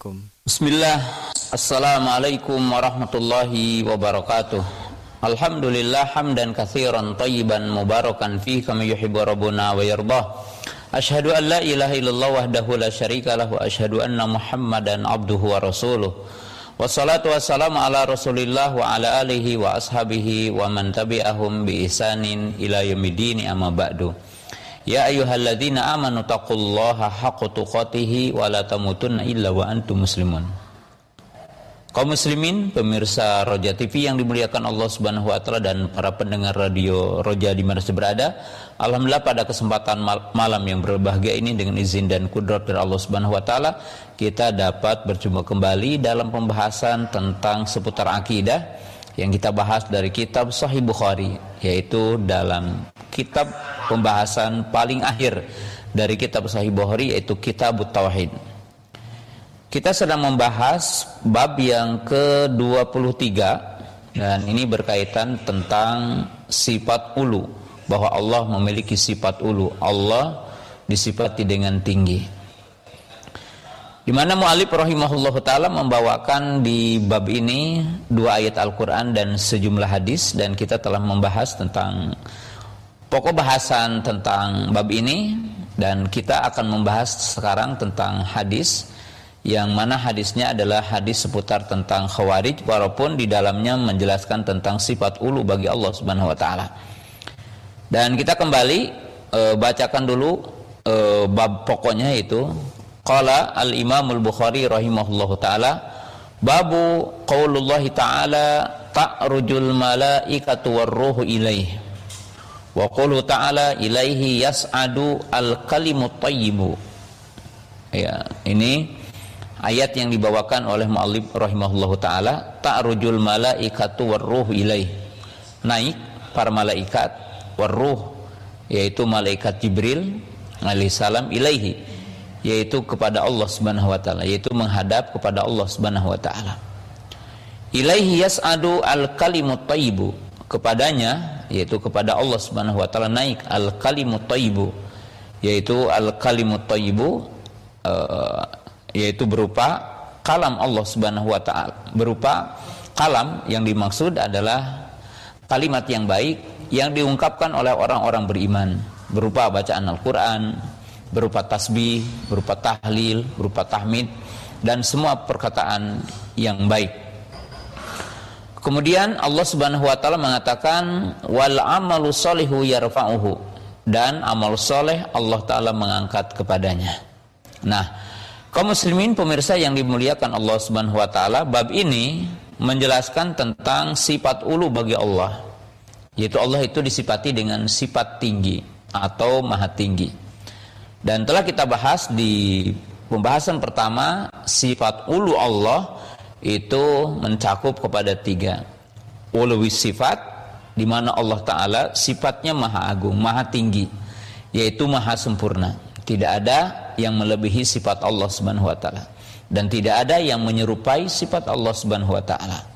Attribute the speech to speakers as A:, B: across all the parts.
A: Assalamualaikum.
B: Bismillah. Assalamualaikum warahmatullahi wabarakatuh. Alhamdulillah hamdan katsiran tayyiban mubarakan fi kama yuhibbu rabbuna wa yardah. Ashhadu an la ilaha illallah wahdahu la syarika lahu ashhadu anna Muhammadan abduhu wa rasuluh. Wassalatu wassalamu ala Rasulillah wa ala alihi wa ashabihi wa man tabi'ahum bi ihsanin ila yaumiddin amma ba'du. Ya ayyuhalladzina amanu taqullaha haqqa tuqatih wa la tamutunna illa wa antum muslimun. Kaum muslimin, pemirsa Roja TV yang dimuliakan Allah Subhanahu wa taala dan para pendengar radio Roja di mana berada. Alhamdulillah pada kesempatan mal malam yang berbahagia ini dengan izin dan kudrat dari Allah Subhanahu wa taala kita dapat berjumpa kembali dalam pembahasan tentang seputar akidah yang kita bahas dari kitab Sahih Bukhari yaitu dalam kitab pembahasan paling akhir dari kitab Sahih Bukhari yaitu Kitab Tauhid. Kita sedang membahas bab yang ke-23 dan ini berkaitan tentang sifat ulu bahwa Allah memiliki sifat ulu. Allah disifati dengan tinggi. Di mana mu'alif rahimahullah taala membawakan di bab ini dua ayat Al-Qur'an dan sejumlah hadis dan kita telah membahas tentang pokok bahasan tentang bab ini dan kita akan membahas sekarang tentang hadis yang mana hadisnya adalah hadis seputar tentang khawarij walaupun di dalamnya menjelaskan tentang sifat ulu bagi Allah Subhanahu wa taala. Dan kita kembali e, bacakan dulu e, bab pokoknya itu qala al Imam Al Bukhari rahimahullahu taala babu qaulullah taala ta'rujul malaikatu warruhu ilaihi wa qulu ta'ala ilaihi yas'adu al kalimut thayyibu ya ini ayat yang dibawakan oleh muallif rahimahullahu taala ta'rujul malaikatu warruh ilaih. Naik para malaikat warruh yaitu malaikat Jibril alaihi salam ilaihi yaitu kepada Allah Subhanahu wa taala yaitu menghadap kepada Allah Subhanahu wa taala. Ilaihi yas'adu al kalimut thayyibu kepadanya yaitu kepada Allah Subhanahu wa taala naik al kalimut thayyibu yaitu al kalimut thayyibu uh, yaitu berupa kalam Allah Subhanahu wa taala. Berupa kalam yang dimaksud adalah kalimat yang baik yang diungkapkan oleh orang-orang beriman berupa bacaan Al-Qur'an, berupa tasbih, berupa tahlil, berupa tahmid dan semua perkataan yang baik. Kemudian Allah Subhanahu wa taala mengatakan wal amalu solihu yarfa'uhu dan amal soleh Allah taala mengangkat kepadanya. Nah, kaum muslimin pemirsa yang dimuliakan Allah Subhanahu wa taala, bab ini menjelaskan tentang sifat ulu bagi Allah. Yaitu Allah itu disifati dengan sifat tinggi atau maha tinggi. Dan telah kita bahas di pembahasan pertama sifat ulu Allah itu mencakup kepada tiga uluwi sifat di mana Allah Taala sifatnya maha agung, maha tinggi, yaitu maha sempurna. Tidak ada yang melebihi sifat Allah Subhanahu wa taala dan tidak ada yang menyerupai sifat Allah Subhanahu wa taala.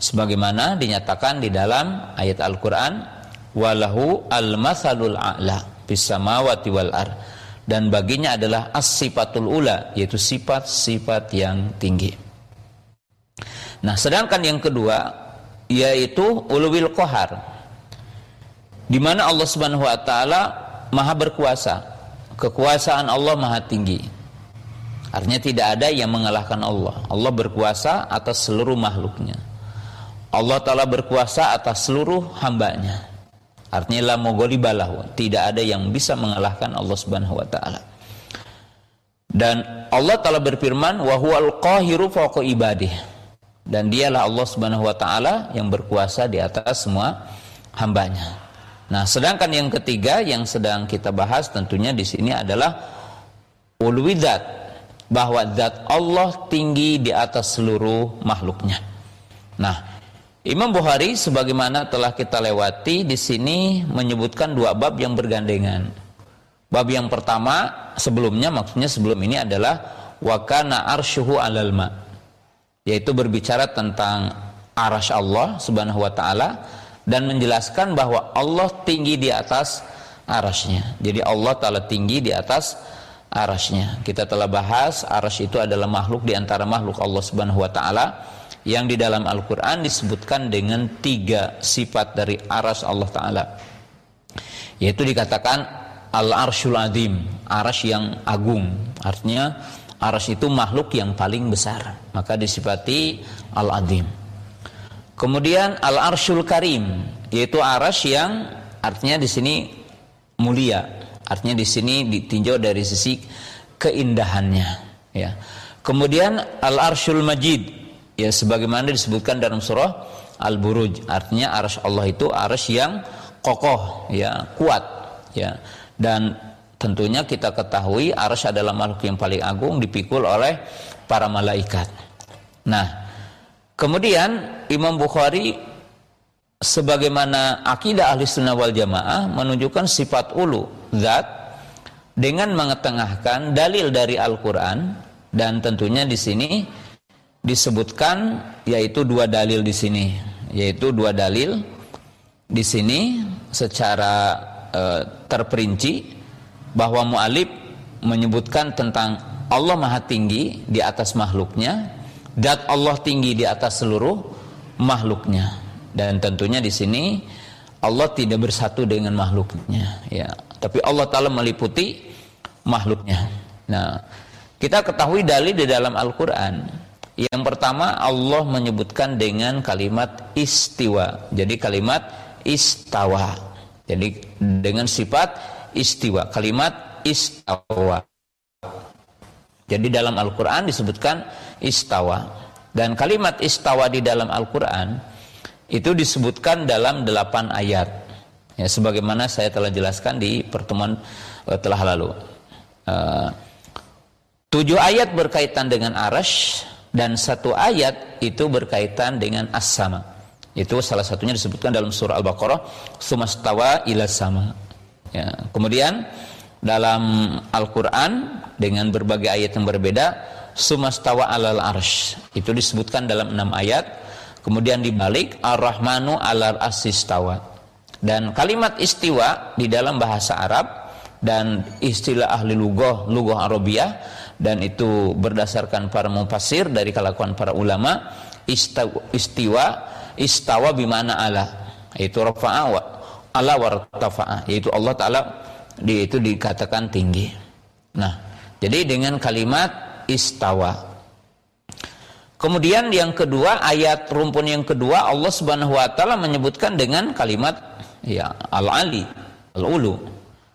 B: Sebagaimana dinyatakan di dalam ayat Al-Qur'an, "Walahu al-matsalul a'la fis samawati wal ar." Dan baginya adalah as-sifatul ula, yaitu sifat-sifat yang tinggi. Nah, sedangkan yang kedua yaitu uluwil kohar, di mana Allah Subhanahu wa taala Maha berkuasa. Kekuasaan Allah Maha tinggi. Artinya tidak ada yang mengalahkan Allah. Allah berkuasa atas seluruh makhluknya. Allah Ta'ala berkuasa atas seluruh hambanya. Artinya la balahu. Tidak ada yang bisa mengalahkan Allah Subhanahu wa taala. Dan Allah Ta'ala berfirman, "Wa huwal qahiru ibadih." Dan dialah Allah Subhanahu wa taala yang berkuasa di atas semua hambanya. Nah, sedangkan yang ketiga yang sedang kita bahas tentunya di sini adalah uluwidat bahwa zat Allah tinggi di atas seluruh makhluknya. Nah, Imam Bukhari sebagaimana telah kita lewati di sini menyebutkan dua bab yang bergandengan. Bab yang pertama sebelumnya maksudnya sebelum ini adalah wakana arsyuhu alal ma yaitu berbicara tentang arash Allah Subhanahu wa taala dan menjelaskan bahwa Allah tinggi di atas arasnya. Jadi Allah taala tinggi di atas arasnya. Kita telah bahas aras itu adalah makhluk di antara makhluk Allah Subhanahu wa taala yang di dalam Al-Qur'an disebutkan dengan tiga sifat dari aras Allah taala. Yaitu dikatakan al-arsyul azim, aras yang agung. Artinya aras itu makhluk yang paling besar, maka disifati al-azim. Kemudian al-arsyul karim, yaitu aras yang artinya di sini mulia, Artinya di sini ditinjau dari sisi keindahannya, ya. Kemudian al-arsyul majid, ya sebagaimana disebutkan dalam surah Al-Buruj. Artinya arsy Allah itu arsy yang kokoh, ya, kuat, ya. Dan tentunya kita ketahui arsy adalah makhluk yang paling agung dipikul oleh para malaikat. Nah, kemudian Imam Bukhari sebagaimana akidah ahli sunnah wal jamaah menunjukkan sifat ulu zat dengan mengetengahkan dalil dari Al-Qur'an dan tentunya di sini disebutkan yaitu dua dalil di sini yaitu dua dalil di sini secara e, terperinci bahwa mualif menyebutkan tentang Allah Maha tinggi di atas makhluknya dan Allah tinggi di atas seluruh makhluknya dan tentunya di sini Allah tidak bersatu dengan makhluknya ya tapi Allah Ta'ala meliputi makhluknya. Nah, kita ketahui dalil di dalam Al-Quran. Yang pertama Allah menyebutkan dengan kalimat istiwa. Jadi kalimat istawa. Jadi dengan sifat istiwa. Kalimat istawa. Jadi dalam Al-Quran disebutkan istawa. Dan kalimat istawa di dalam Al-Quran itu disebutkan dalam delapan ayat ya sebagaimana saya telah jelaskan di pertemuan uh, telah lalu uh, tujuh ayat berkaitan dengan arash dan satu ayat itu berkaitan dengan as-sama itu salah satunya disebutkan dalam surah Al-Baqarah sumastawa ila sama ya. Kemudian dalam Al-Qur'an dengan berbagai ayat yang berbeda sumastawa alal arsh. Itu disebutkan dalam enam ayat. Kemudian dibalik ar-rahmanu alal asistawa dan kalimat istiwa di dalam bahasa Arab dan istilah ahli lugoh, lugoh Arabia dan itu berdasarkan para mufassir dari kelakuan para ulama istiwa istawa bimana ala itu rafa'a wa ala wartafa'a yaitu Allah taala di itu dikatakan tinggi. Nah, jadi dengan kalimat istawa. Kemudian yang kedua ayat rumpun yang kedua Allah Subhanahu wa taala menyebutkan dengan kalimat ya al-ali al-ulu.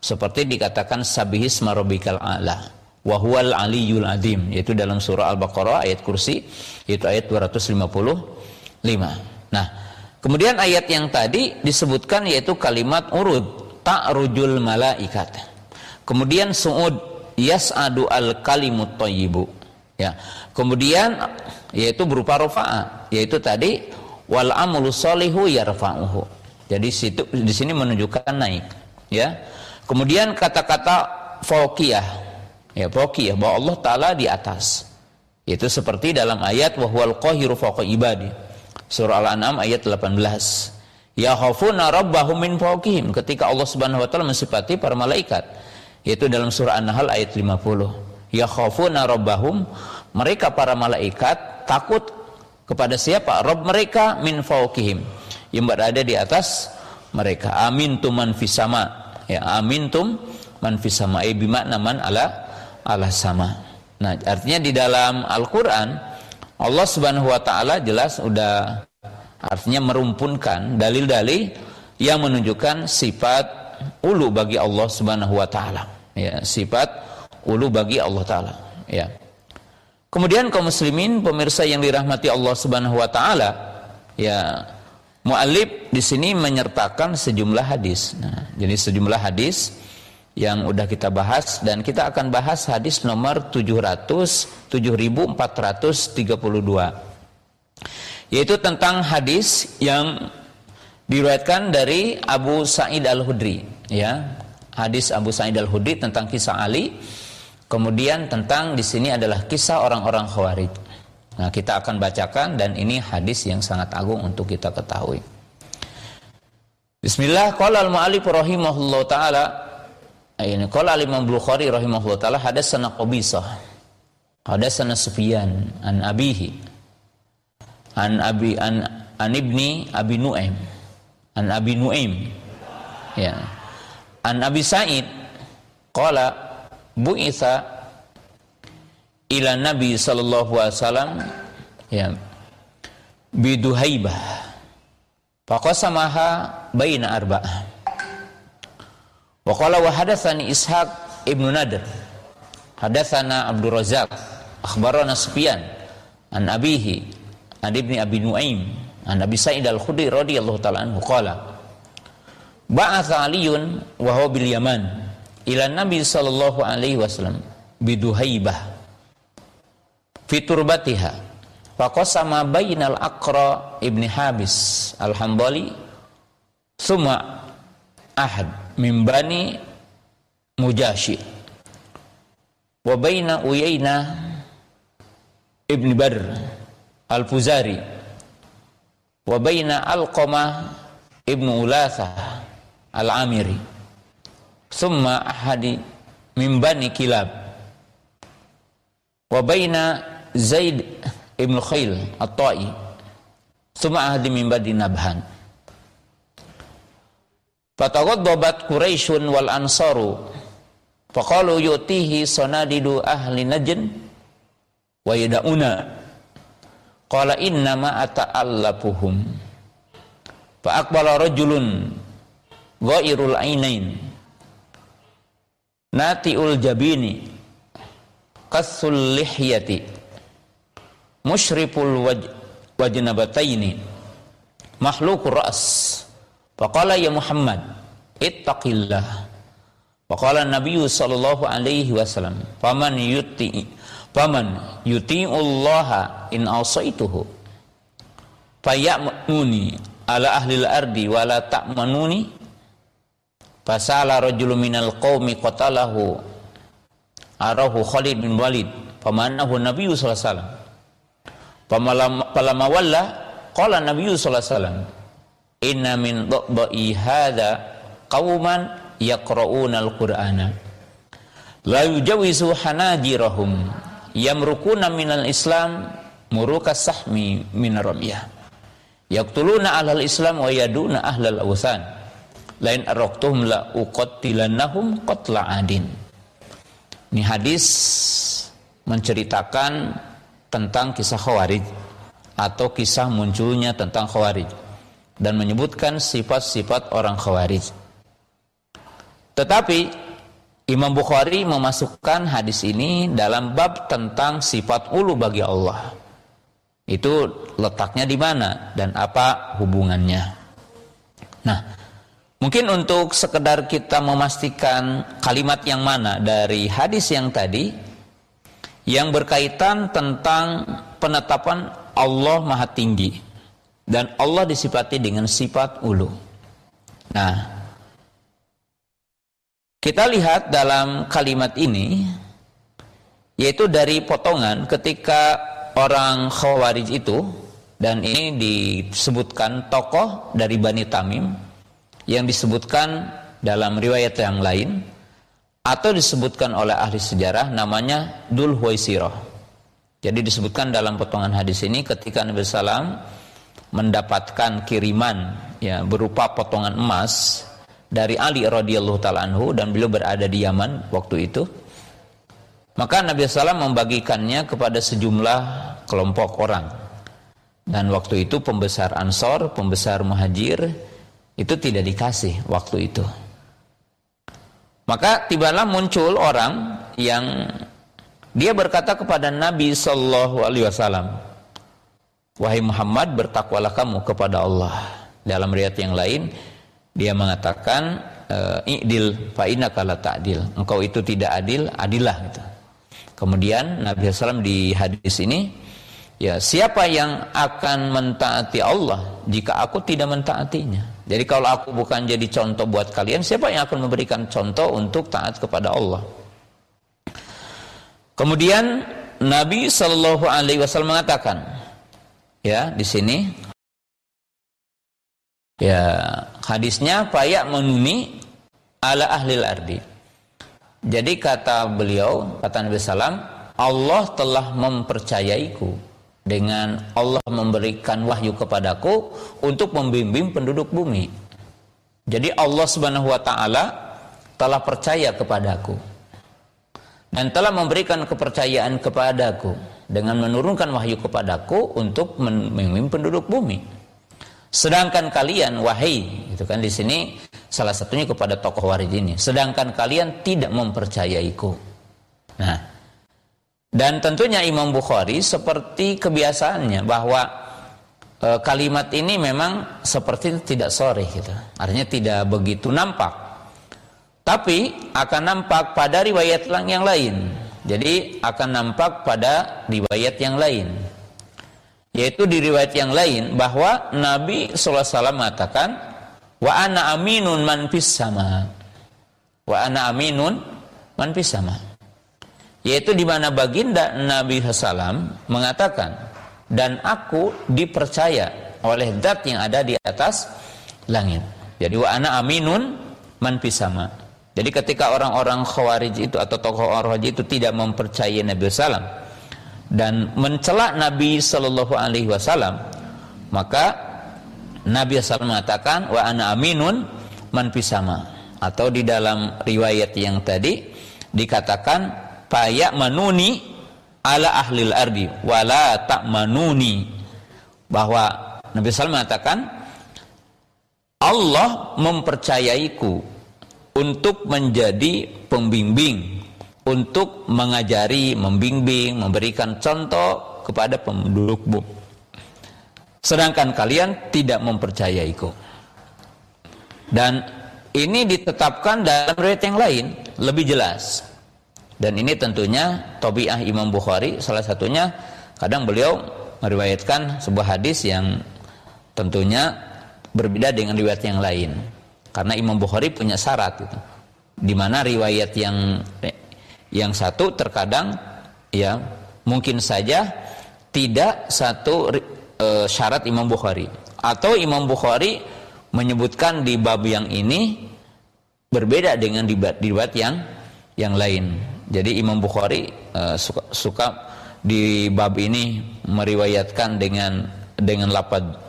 B: Seperti dikatakan sabihis marobikal ala wa huwal aliyul adim. Yaitu dalam surah al-baqarah ayat kursi yaitu ayat 255 nah kemudian ayat yang tadi disebutkan yaitu kalimat urud ta'rujul malaikat kemudian su'ud yas'adu al kalimut thayyibu ya kemudian yaitu berupa rafa'ah yaitu tadi wal amulu solihu yarfa'uhu jadi situ di sini menunjukkan naik, ya. Kemudian kata-kata fauqiyah, ya fauqiyah bahwa Allah taala di atas. Itu seperti dalam ayat wa huwal qahiru ibadi. Surah Al-An'am ayat 18. Ya khafuna rabbahum min fawqihim ketika Allah Subhanahu wa taala mensifati para malaikat. Yaitu dalam surah An-Nahl ayat 50. Ya khafuna rabbahum mereka para malaikat takut kepada siapa? Rabb mereka min fawqihim yang berada di atas mereka. Amin man fisama. Ya, amin tum man fisama. Eh bimakna man ala ala sama. Nah, artinya di dalam Al-Qur'an Allah Subhanahu wa taala jelas udah artinya merumpunkan dalil-dalil yang menunjukkan sifat ulu bagi Allah Subhanahu wa taala. Ya, sifat ulu bagi Allah taala. Ya. Kemudian kaum muslimin pemirsa yang dirahmati Allah Subhanahu wa taala, ya Mu'alib di sini menyertakan sejumlah hadis. Nah, jadi sejumlah hadis yang udah kita bahas dan kita akan bahas hadis nomor 700 7432 yaitu tentang hadis yang diriwayatkan dari Abu Sa'id Al-Hudri ya. Hadis Abu Sa'id Al-Hudri tentang kisah Ali. Kemudian tentang di sini adalah kisah orang-orang Khawarij. Nah, kita akan bacakan dan ini hadis yang sangat agung untuk kita ketahui. Bismillah qala al-mu'allif rahimahullah taala ini. Qala Imam Bukhari rahimahullah taala hadatsana Qabisah hadatsana Sufyan an abihi an abi an an ibni Abi Nuaim an Abi Nuaim ya. An Abi Sa'id qala bu'itha ila Nabi sallallahu alaihi wasallam ya biduhaibah faqasamaha baina arba'ah Wa qala wa hadatsani Ishaq ibnu Nadr. Hadatsana Abdul Razak akhbarana Sufyan an abihi an ibni Abi Nuaim an Abi Sa'id al-Khudri radhiyallahu taala anhu. Qala Ba'atha Aliun wa huwa bil Yaman ila Nabi sallallahu alaihi wasallam biduhaibah fi turbatiha faqasama bainal Aqra ibni Habis al-Hambali summa ahad min bani Mujashi. Wa baina Uyayna ibn Badr al-Fuzari. Wa baina Alqamah ibn Ulatha al-Amiri. Thumma ahadi min bani Kilab. Wa baina Zaid ibn Khail at-Ta'i. Thumma ahadi min bani Nabhan Fataghaddabat Quraisyun wal Ansaru. Faqalu yutihi sanadidu ahli Najd wa yad'una. Qala inna ma ata'allafuhum fa aqbala rajulun ghairul ainain. Natiul jabini qasul lihyati. Musyriful waj wajnabataini. Mahlukur ras Faqala ya Muhammad, ittaqillah. Faqala Nabi sallallahu alaihi wasallam, "Faman yuti faman yuti'ullaha in asaituhu fayamuni ala ahli al-ardi wa la ta'manuni." Fasala rajulun minal qaumi qatalahu arahu Khalid bin Walid famanahu Nabi sallallahu alaihi wasallam. Falamma walla qala Nabi sallallahu alaihi wasallam inna min dha'i hadha qauman yaqra'una al-qur'ana. La yujawizu hanajirahum yamrukuna minal islam muruka sahmi min ramiyah yaqtuluna ahlal islam wa yaduna ahlal awsan. Lain araqtuhum la uqattilannahum qatla adin. Ini hadis menceritakan tentang kisah khawarij atau kisah munculnya tentang khawarij dan menyebutkan sifat-sifat orang khawarij. Tetapi Imam Bukhari memasukkan hadis ini dalam bab tentang sifat ulu bagi Allah. Itu letaknya di mana dan apa hubungannya. Nah, mungkin untuk sekedar kita memastikan kalimat yang mana dari hadis yang tadi yang berkaitan tentang penetapan Allah Maha Tinggi dan Allah disifati dengan sifat ulu. Nah, kita lihat dalam kalimat ini yaitu dari potongan ketika orang Khawarij itu dan ini disebutkan tokoh dari Bani Tamim yang disebutkan dalam riwayat yang lain atau disebutkan oleh ahli sejarah namanya Dul Huwaisirah. Jadi disebutkan dalam potongan hadis ini ketika Nabi Sallam mendapatkan kiriman ya berupa potongan emas dari Ali radhiyallahu taala anhu dan beliau berada di Yaman waktu itu. Maka Nabi SAW membagikannya kepada sejumlah kelompok orang. Dan waktu itu pembesar Ansor, pembesar Muhajir itu tidak dikasih waktu itu. Maka tibalah muncul orang yang dia berkata kepada Nabi Shallallahu Alaihi Wasallam, Wahai Muhammad bertakwalah kamu kepada Allah. Dalam riwayat yang lain dia mengatakan eh, i'dil fa innaka la ta'dil. Engkau itu tidak adil, adilah gitu. Kemudian Nabi SAW di hadis ini ya siapa yang akan mentaati Allah jika aku tidak mentaatinya. Jadi kalau aku bukan jadi contoh buat kalian, siapa yang akan memberikan contoh untuk taat kepada Allah? Kemudian Nabi Shallallahu Alaihi Wasallam mengatakan, ya di sini. Ya hadisnya payak menuni ala ahli ardi. Jadi kata beliau, kata Nabi Sallam, Allah telah mempercayaiku dengan Allah memberikan wahyu kepadaku untuk membimbing penduduk bumi. Jadi Allah Subhanahu wa taala telah percaya kepadaku dan telah memberikan kepercayaan kepadaku dengan menurunkan wahyu kepadaku untuk memimpin penduduk bumi. Sedangkan kalian wahai, itu kan di sini salah satunya kepada tokoh warid ini. Sedangkan kalian tidak mempercayaiku. Nah, dan tentunya Imam Bukhari seperti kebiasaannya bahwa e, kalimat ini memang seperti tidak sore gitu. Artinya tidak begitu nampak. Tapi akan nampak pada riwayat yang lain. Jadi akan nampak pada riwayat yang lain. Yaitu di riwayat yang lain bahwa Nabi SAW mengatakan wa ana aminun man sama. Wa ana aminun man sama. Yaitu di mana baginda Nabi SAW mengatakan dan aku dipercaya oleh zat yang ada di atas langit. Jadi wa ana aminun man sama jadi ketika orang-orang khawarij itu atau tokoh orang itu tidak mempercayai Nabi SAW dan mencela Nabi Shallallahu Alaihi Wasallam maka Nabi SAW mengatakan wa ana aminun man pisama atau di dalam riwayat yang tadi dikatakan payak manuni ala ahlil ardi wala tak manuni. Bahwa Nabi SAW mengatakan Allah mempercayaiku untuk menjadi pembimbing untuk mengajari, membimbing, memberikan contoh kepada penduduk bumi. Sedangkan kalian tidak mempercayaiku. Dan ini ditetapkan dalam riwayat yang lain, lebih jelas. Dan ini tentunya Tobiah Imam Bukhari salah satunya kadang beliau meriwayatkan sebuah hadis yang tentunya berbeda dengan riwayat yang lain. Karena Imam Bukhari punya syarat itu. Di mana riwayat yang yang satu terkadang ya mungkin saja tidak satu e, syarat Imam Bukhari atau Imam Bukhari menyebutkan di bab yang ini berbeda dengan di bab yang yang lain. Jadi Imam Bukhari e, suka, suka di bab ini meriwayatkan dengan dengan lapad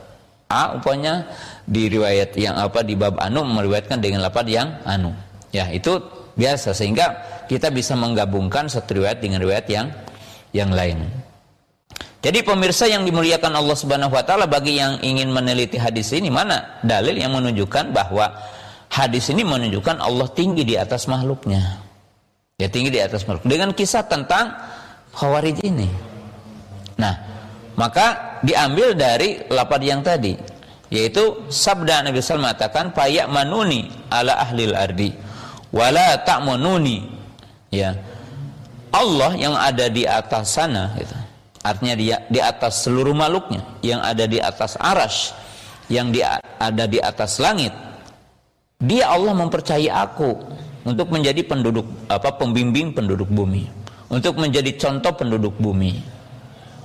B: A upanya di riwayat yang apa di bab anu meriwayatkan dengan lapad yang anu. Ya, itu biasa sehingga kita bisa menggabungkan satu riwayat dengan riwayat yang yang lain. Jadi pemirsa yang dimuliakan Allah Subhanahu wa taala bagi yang ingin meneliti hadis ini mana dalil yang menunjukkan bahwa hadis ini menunjukkan Allah tinggi di atas makhluknya. Ya tinggi di atas makhluk dengan kisah tentang Khawarij ini. Nah, maka diambil dari lapad yang tadi yaitu sabda Nabi SAW mengatakan payak manuni ala ahlil ardi wala ta'mununi ya. Allah yang ada di atas sana gitu. artinya dia di atas seluruh makhluknya yang ada di atas aras yang di, ada di atas langit. Dia Allah mempercayai aku untuk menjadi penduduk apa pembimbing penduduk bumi untuk menjadi contoh penduduk bumi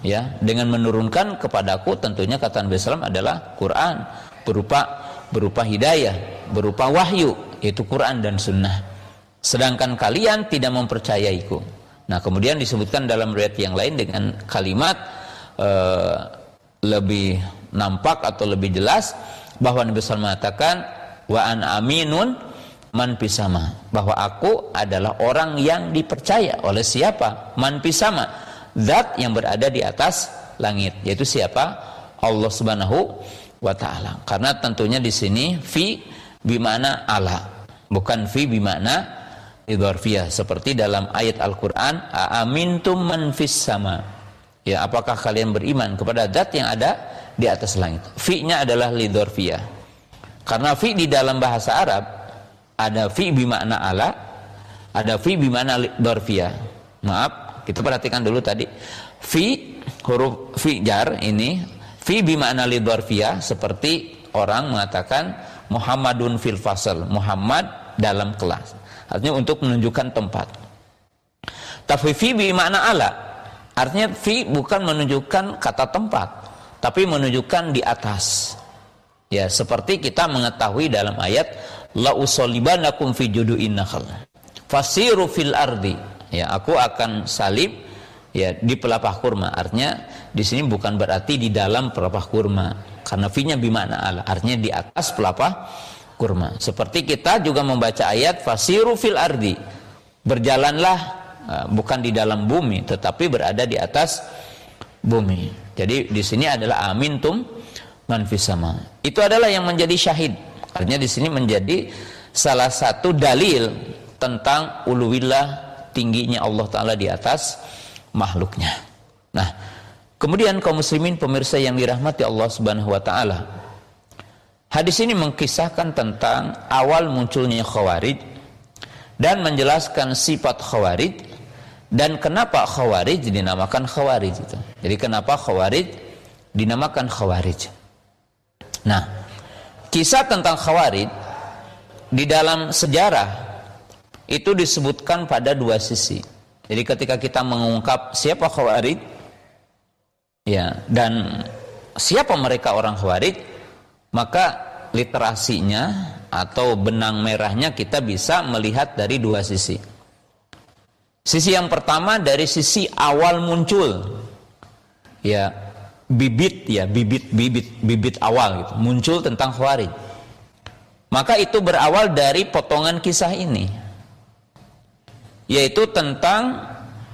B: ya dengan menurunkan kepadaku tentunya kata Nabi Sallam adalah Quran berupa berupa hidayah berupa wahyu yaitu Quran dan Sunnah. Sedangkan kalian tidak mempercayaiku. Nah, kemudian disebutkan dalam riwayat yang lain dengan kalimat uh, lebih nampak atau lebih jelas bahwa Nabi SAW mengatakan wa an aminun man pisama bahwa aku adalah orang yang dipercaya. Oleh siapa? Man pisama zat yang berada di atas langit yaitu siapa? Allah Subhanahu wa taala. Karena tentunya di sini fi bimana ala. Bukan fi bimana idharfiyah. Seperti dalam ayat Al-Qur'an aamintum man fis sama. Ya apakah kalian beriman kepada zat yang ada di atas langit? Fi-nya adalah lidharfiyah. Karena fi di dalam bahasa Arab ada fi bimakna ala ada fi bimakna lidharfiyah. Maaf kita perhatikan dulu tadi fi huruf fi jar ini fi bimakna lidharfiyah seperti orang mengatakan Muhammadun fil fasal Muhammad dalam kelas Artinya untuk menunjukkan tempat. Tapi fi bi makna ala. Artinya fi bukan menunjukkan kata tempat, tapi menunjukkan di atas. Ya, seperti kita mengetahui dalam ayat la usolibanakum fi judu'in nakhl. fasiru fil ardi ya aku akan salib ya di pelapah kurma. Artinya di sini bukan berarti di dalam pelapah kurma. Karena finya bimana ala artinya di atas pelapah kurma. Seperti kita juga membaca ayat fasiru fil ardi. Berjalanlah uh, bukan di dalam bumi tetapi berada di atas bumi. Jadi di sini adalah amintum man sama. Itu adalah yang menjadi syahid. Artinya di sini menjadi salah satu dalil tentang uluwillah tingginya Allah taala di atas makhluknya. Nah, kemudian kaum muslimin pemirsa yang dirahmati Allah Subhanahu wa taala. Hadis ini mengkisahkan tentang awal munculnya khawarij dan menjelaskan sifat khawarij dan kenapa khawarij dinamakan khawarij itu. Jadi kenapa khawarij dinamakan khawarij. Nah, kisah tentang khawarij di dalam sejarah itu disebutkan pada dua sisi. Jadi ketika kita mengungkap siapa Khawarij ya dan siapa mereka orang Khawarij, maka literasinya atau benang merahnya kita bisa melihat dari dua sisi. Sisi yang pertama dari sisi awal muncul. Ya, bibit ya, bibit-bibit bibit awal gitu, muncul tentang Khawarij. Maka itu berawal dari potongan kisah ini yaitu tentang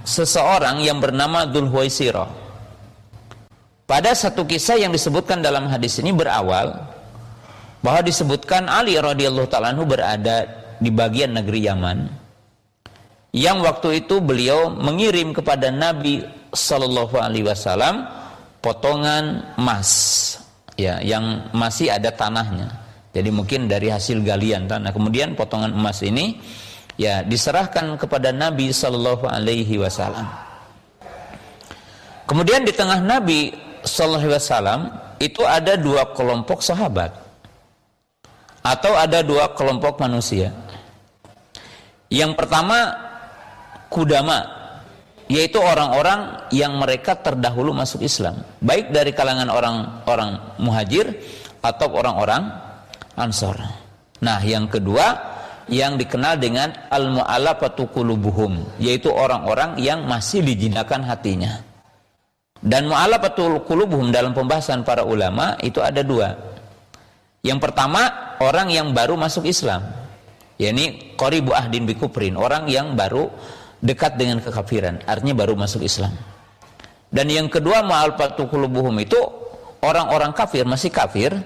B: seseorang yang bernama Dzulhuwaisirah. Pada satu kisah yang disebutkan dalam hadis ini berawal bahwa disebutkan Ali radhiyallahu taala berada di bagian negeri Yaman yang waktu itu beliau mengirim kepada Nabi sallallahu alaihi wasallam potongan emas ya yang masih ada tanahnya. Jadi mungkin dari hasil galian tanah. Kemudian potongan emas ini ya diserahkan kepada Nabi Shallallahu Alaihi Wasallam. Kemudian di tengah Nabi Shallallahu Alaihi Wasallam itu ada dua kelompok sahabat atau ada dua kelompok manusia. Yang pertama kudama, yaitu orang-orang yang mereka terdahulu masuk Islam, baik dari kalangan orang-orang muhajir atau orang-orang ansor. Nah, yang kedua yang dikenal dengan al-mu'allafatu qulubuhum yaitu orang-orang yang masih dijinakan hatinya. Dan mu'allafatu qulubuhum dalam pembahasan para ulama itu ada dua. Yang pertama orang yang baru masuk Islam. yakni qaribu ahdin bikuprin, orang yang baru dekat dengan kekafiran, artinya baru masuk Islam. Dan yang kedua mu'allafatu qulubuhum itu orang-orang kafir masih kafir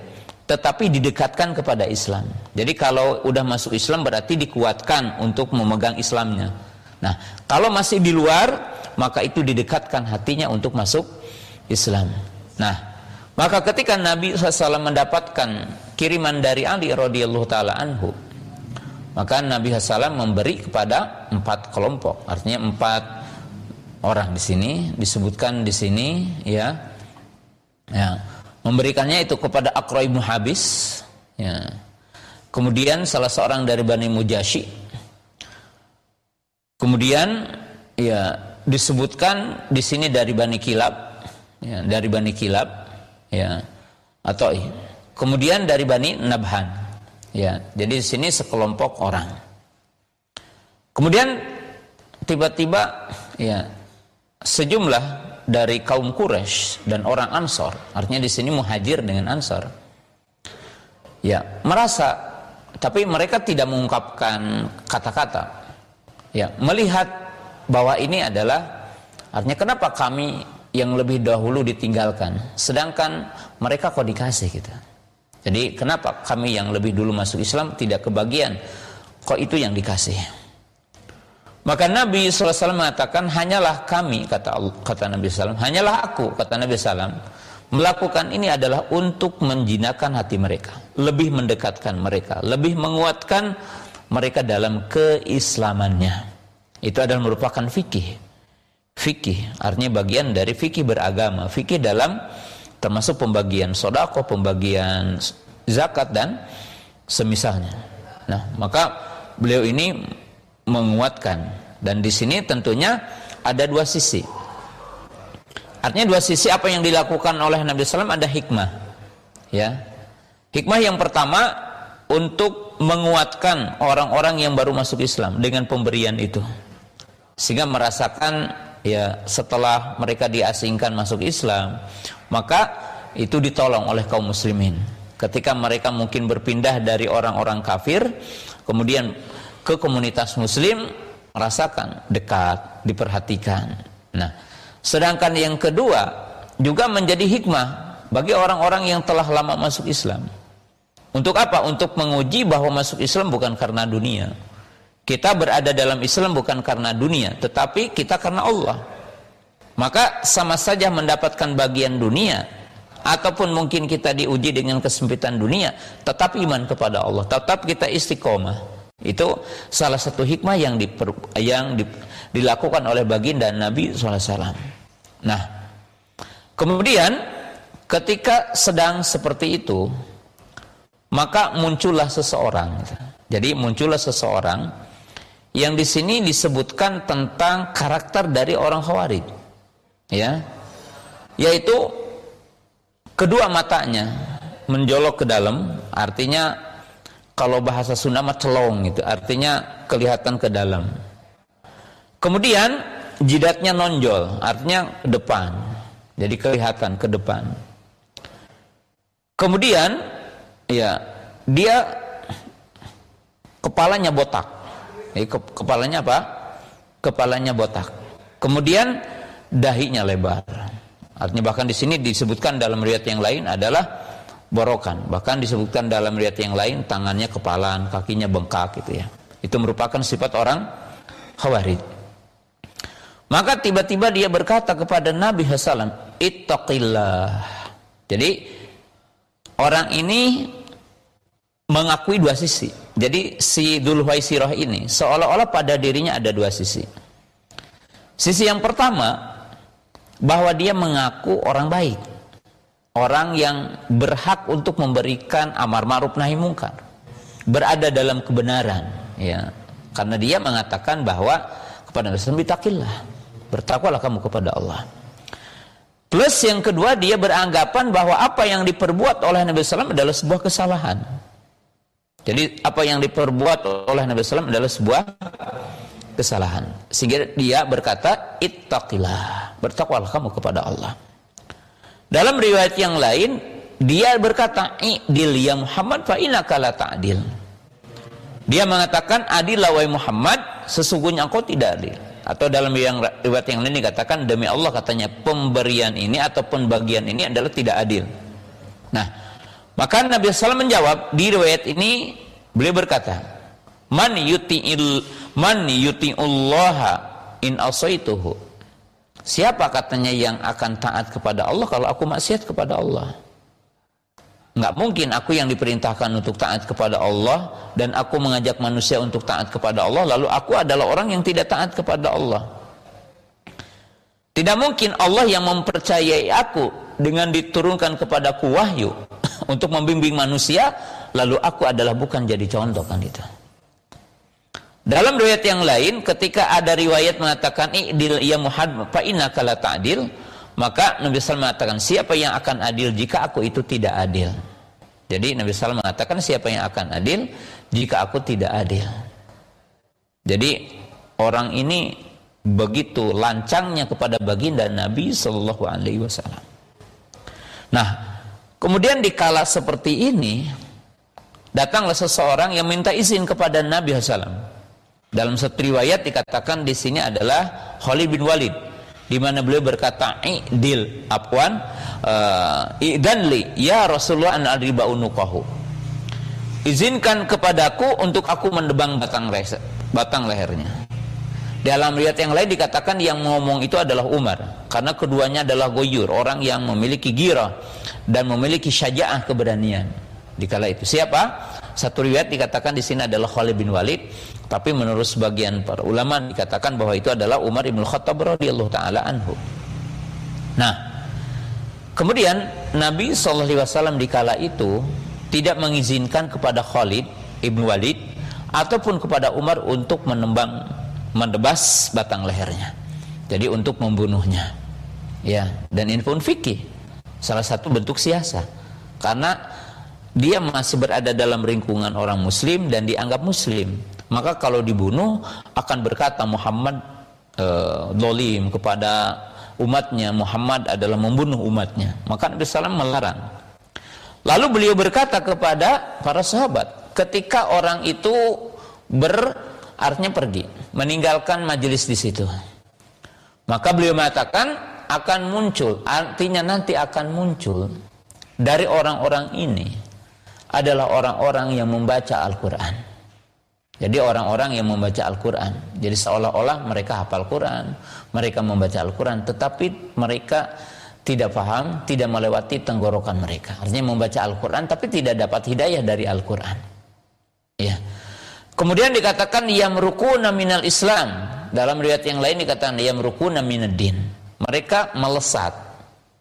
B: tetapi didekatkan kepada Islam. Jadi kalau udah masuk Islam berarti dikuatkan untuk memegang Islamnya. Nah, kalau masih di luar, maka itu didekatkan hatinya untuk masuk Islam. Nah, maka ketika Nabi SAW mendapatkan kiriman dari Ali radhiyallahu taala anhu, maka Nabi SAW memberi kepada empat kelompok, artinya empat orang di sini disebutkan di sini, ya, ya memberikannya itu kepada Aqra ibn Habis ya. kemudian salah seorang dari Bani Mujashi. Kemudian ya disebutkan di sini dari Bani Kilab ya, dari Bani Kilab ya atau kemudian dari Bani Nabhan ya. Jadi di sini sekelompok orang. Kemudian tiba-tiba ya sejumlah dari kaum Quraisy dan orang Ansor, artinya di sini muhajir dengan Ansor. Ya, merasa tapi mereka tidak mengungkapkan kata-kata. Ya, melihat bahwa ini adalah artinya kenapa kami yang lebih dahulu ditinggalkan sedangkan mereka kok dikasih kita. Jadi kenapa kami yang lebih dulu masuk Islam tidak kebagian kok itu yang dikasih? Maka Nabi SAW mengatakan hanyalah kami kata kata Nabi SAW hanyalah aku kata Nabi SAW melakukan ini adalah untuk menjinakkan hati mereka lebih mendekatkan mereka lebih menguatkan mereka dalam keislamannya. Itu adalah merupakan fikih. Fikih artinya bagian dari fikih beragama. Fikih dalam termasuk pembagian sodako pembagian zakat dan semisalnya. Nah maka beliau ini menguatkan dan di sini tentunya ada dua sisi artinya dua sisi apa yang dilakukan oleh Nabi SAW ada hikmah ya hikmah yang pertama untuk menguatkan orang-orang yang baru masuk Islam dengan pemberian itu. Sehingga merasakan ya setelah mereka diasingkan masuk Islam, maka itu ditolong oleh kaum muslimin. Ketika mereka mungkin berpindah dari orang-orang kafir, kemudian ke komunitas muslim merasakan dekat, diperhatikan. Nah, sedangkan yang kedua juga menjadi hikmah bagi orang-orang yang telah lama masuk Islam. Untuk apa? Untuk menguji bahwa masuk Islam bukan karena dunia. Kita berada dalam Islam bukan karena dunia, tetapi kita karena Allah. Maka sama saja mendapatkan bagian dunia ataupun mungkin kita diuji dengan kesempitan dunia, tetap iman kepada Allah, tetap kita istiqomah. Itu salah satu hikmah yang diper, yang di, dilakukan oleh baginda Nabi SAW. Nah, kemudian ketika sedang seperti itu, maka muncullah seseorang. Jadi muncullah seseorang yang di sini disebutkan tentang karakter dari orang Khawarij. Ya. Yaitu kedua matanya menjolok ke dalam, artinya kalau bahasa Sunda mah celong gitu, artinya kelihatan ke dalam. Kemudian jidatnya nonjol, artinya ke depan. Jadi kelihatan ke depan. Kemudian ya dia kepalanya botak. Jadi, ke, kepalanya apa? Kepalanya botak. Kemudian dahinya lebar. Artinya bahkan di sini disebutkan dalam riwayat yang lain adalah borokan. Bahkan disebutkan dalam riwayat yang lain tangannya kepalan, kakinya bengkak gitu ya. Itu merupakan sifat orang khawarij. Maka tiba-tiba dia berkata kepada Nabi Hasan, Ittaqillah. Jadi orang ini mengakui dua sisi. Jadi si Dzulhuwaisirah ini seolah-olah pada dirinya ada dua sisi. Sisi yang pertama bahwa dia mengaku orang baik orang yang berhak untuk memberikan amar ma'ruf nahi mungkar. Berada dalam kebenaran ya. Karena dia mengatakan bahwa kepada SAW bitakillah bertakwalah kamu kepada Allah. Plus yang kedua dia beranggapan bahwa apa yang diperbuat oleh Nabi SAW adalah sebuah kesalahan. Jadi apa yang diperbuat oleh Nabi SAW adalah sebuah kesalahan. Sehingga dia berkata ittaqillah bertakwalah kamu kepada Allah dalam riwayat yang lain, dia berkata, "I'dil ya Muhammad fa innaka la ta'dil." Dia mengatakan, "Adil wahai Muhammad, sesungguhnya engkau tidak adil." Atau dalam yang riwayat yang lain dikatakan, "Demi Allah katanya pemberian ini ataupun bagian ini adalah tidak adil." Nah, maka Nabi SAW menjawab di riwayat ini beliau berkata, "Man yuti'il man yuti'ullaha in asaituhu." Siapa katanya yang akan taat kepada Allah kalau aku maksiat kepada Allah? Enggak mungkin aku yang diperintahkan untuk taat kepada Allah dan aku mengajak manusia untuk taat kepada Allah lalu aku adalah orang yang tidak taat kepada Allah. Tidak mungkin Allah yang mempercayai aku dengan diturunkan kepadaku wahyu untuk membimbing manusia lalu aku adalah bukan jadi contoh kan itu. Dalam riwayat yang lain ketika ada riwayat mengatakan i'dil ya Muhammad fa innaka la ta'dil maka Nabi SAW mengatakan siapa yang akan adil jika aku itu tidak adil. Jadi Nabi SAW mengatakan siapa yang akan adil jika aku tidak adil. Jadi orang ini begitu lancangnya kepada baginda Nabi Shallallahu Alaihi Wasallam. Nah, kemudian di kala seperti ini datanglah seseorang yang minta izin kepada Nabi Sallam dalam satu riwayat dikatakan di sini adalah Khalid bin Walid di mana beliau berkata i'dil afwan uh, i'danli ya Rasulullah an adriba unuqahu. Izinkan kepadaku untuk aku mendebang batang leher, batang lehernya. Dalam riwayat yang lain dikatakan yang ngomong itu adalah Umar karena keduanya adalah goyur orang yang memiliki gira dan memiliki syaja'ah keberanian di kala itu siapa satu riwayat dikatakan di sini adalah Khalid bin Walid tapi menurut sebagian para ulama dikatakan bahwa itu adalah Umar ibn Khattab radhiyallahu taala anhu. Nah, kemudian Nabi SAW di kala itu tidak mengizinkan kepada Khalid ibn Walid ataupun kepada Umar untuk menembang mendebas batang lehernya. Jadi untuk membunuhnya. Ya, dan ini pun fikih. Salah satu bentuk siasa. Karena dia masih berada dalam lingkungan orang muslim dan dianggap muslim. Maka kalau dibunuh akan berkata Muhammad uh, dolim kepada umatnya. Muhammad adalah membunuh umatnya. Maka Nabi SAW melarang. Lalu beliau berkata kepada para sahabat ketika orang itu ber artinya pergi meninggalkan majelis di situ. Maka beliau mengatakan akan muncul artinya nanti akan muncul dari orang-orang ini adalah orang-orang yang membaca Al-Quran. Jadi orang-orang yang membaca Al-Quran. Jadi seolah-olah mereka hafal Quran, mereka membaca Al-Quran, tetapi mereka tidak paham, tidak melewati tenggorokan mereka. Artinya membaca Al-Quran, tapi tidak dapat hidayah dari Al-Quran. Ya. Kemudian dikatakan yamrukuna minal Islam. Dalam riwayat yang lain dikatakan yamrukuna minad din. Mereka melesat,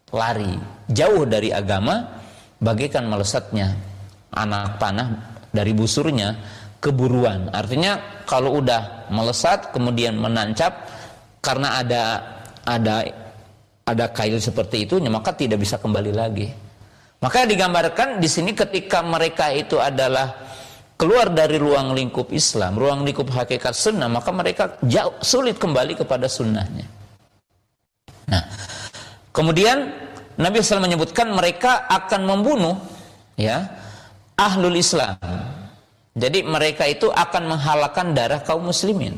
B: lari jauh dari agama bagaikan melesatnya anak panah dari busurnya keburuan. Artinya kalau udah melesat kemudian menancap karena ada ada ada kail seperti itu maka tidak bisa kembali lagi. Maka digambarkan di sini ketika mereka itu adalah keluar dari ruang lingkup Islam, ruang lingkup hakikat sunnah, maka mereka jauh sulit kembali kepada sunnahnya. Nah, kemudian Nabi SAW menyebutkan mereka akan membunuh ya ahlul Islam. Jadi mereka itu akan menghalakan darah kaum muslimin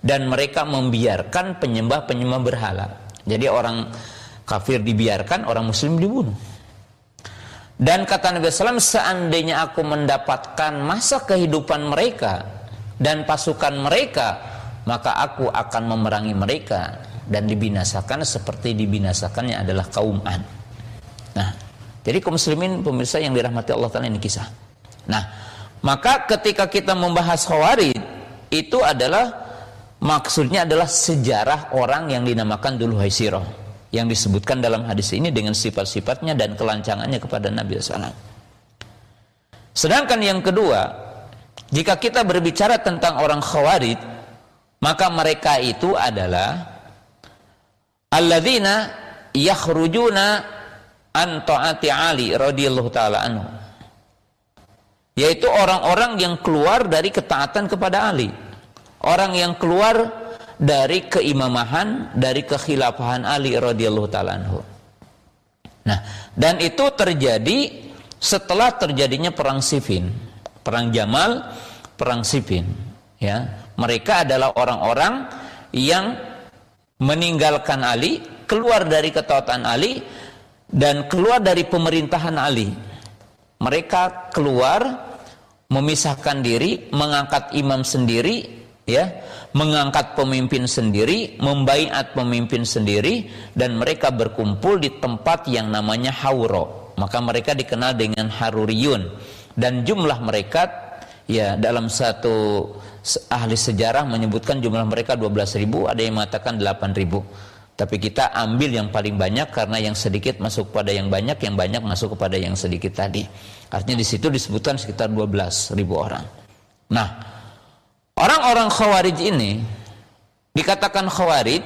B: dan mereka membiarkan penyembah-penyembah berhala. Jadi orang kafir dibiarkan, orang muslim dibunuh. Dan kata Nabi SAW, seandainya aku mendapatkan masa kehidupan mereka dan pasukan mereka, maka aku akan memerangi mereka dan dibinasakan seperti dibinasakannya adalah kaum An. Nah, jadi kaum muslimin pemirsa yang dirahmati Allah Taala ini kisah. Nah, maka ketika kita membahas Khawarij itu adalah maksudnya adalah sejarah orang yang dinamakan dulu Haisirah yang disebutkan dalam hadis ini dengan sifat-sifatnya dan kelancangannya kepada Nabi SAW. Sedangkan yang kedua, jika kita berbicara tentang orang Khawarij, maka mereka itu adalah alladzina yakhrujuna an taati Ali radhiyallahu taala anhu. Yaitu orang-orang yang keluar dari ketaatan kepada Ali. Orang yang keluar dari keimamahan, dari kekhilafahan Ali radhiyallahu taala anhu. Nah, dan itu terjadi setelah terjadinya perang Siffin, perang Jamal, perang Siffin, ya. Mereka adalah orang-orang yang meninggalkan Ali, keluar dari ketaatan Ali dan keluar dari pemerintahan Ali. Mereka keluar memisahkan diri, mengangkat imam sendiri, ya, mengangkat pemimpin sendiri, membaiat pemimpin sendiri dan mereka berkumpul di tempat yang namanya Hauro. Maka mereka dikenal dengan Haruriyun dan jumlah mereka ya dalam satu ahli sejarah menyebutkan jumlah mereka 12.000, ada yang mengatakan 8.000 tapi kita ambil yang paling banyak karena yang sedikit masuk pada yang banyak, yang banyak masuk kepada yang sedikit tadi. Artinya di situ disebutkan sekitar 12 ribu orang. Nah, orang-orang khawarij ini dikatakan khawarij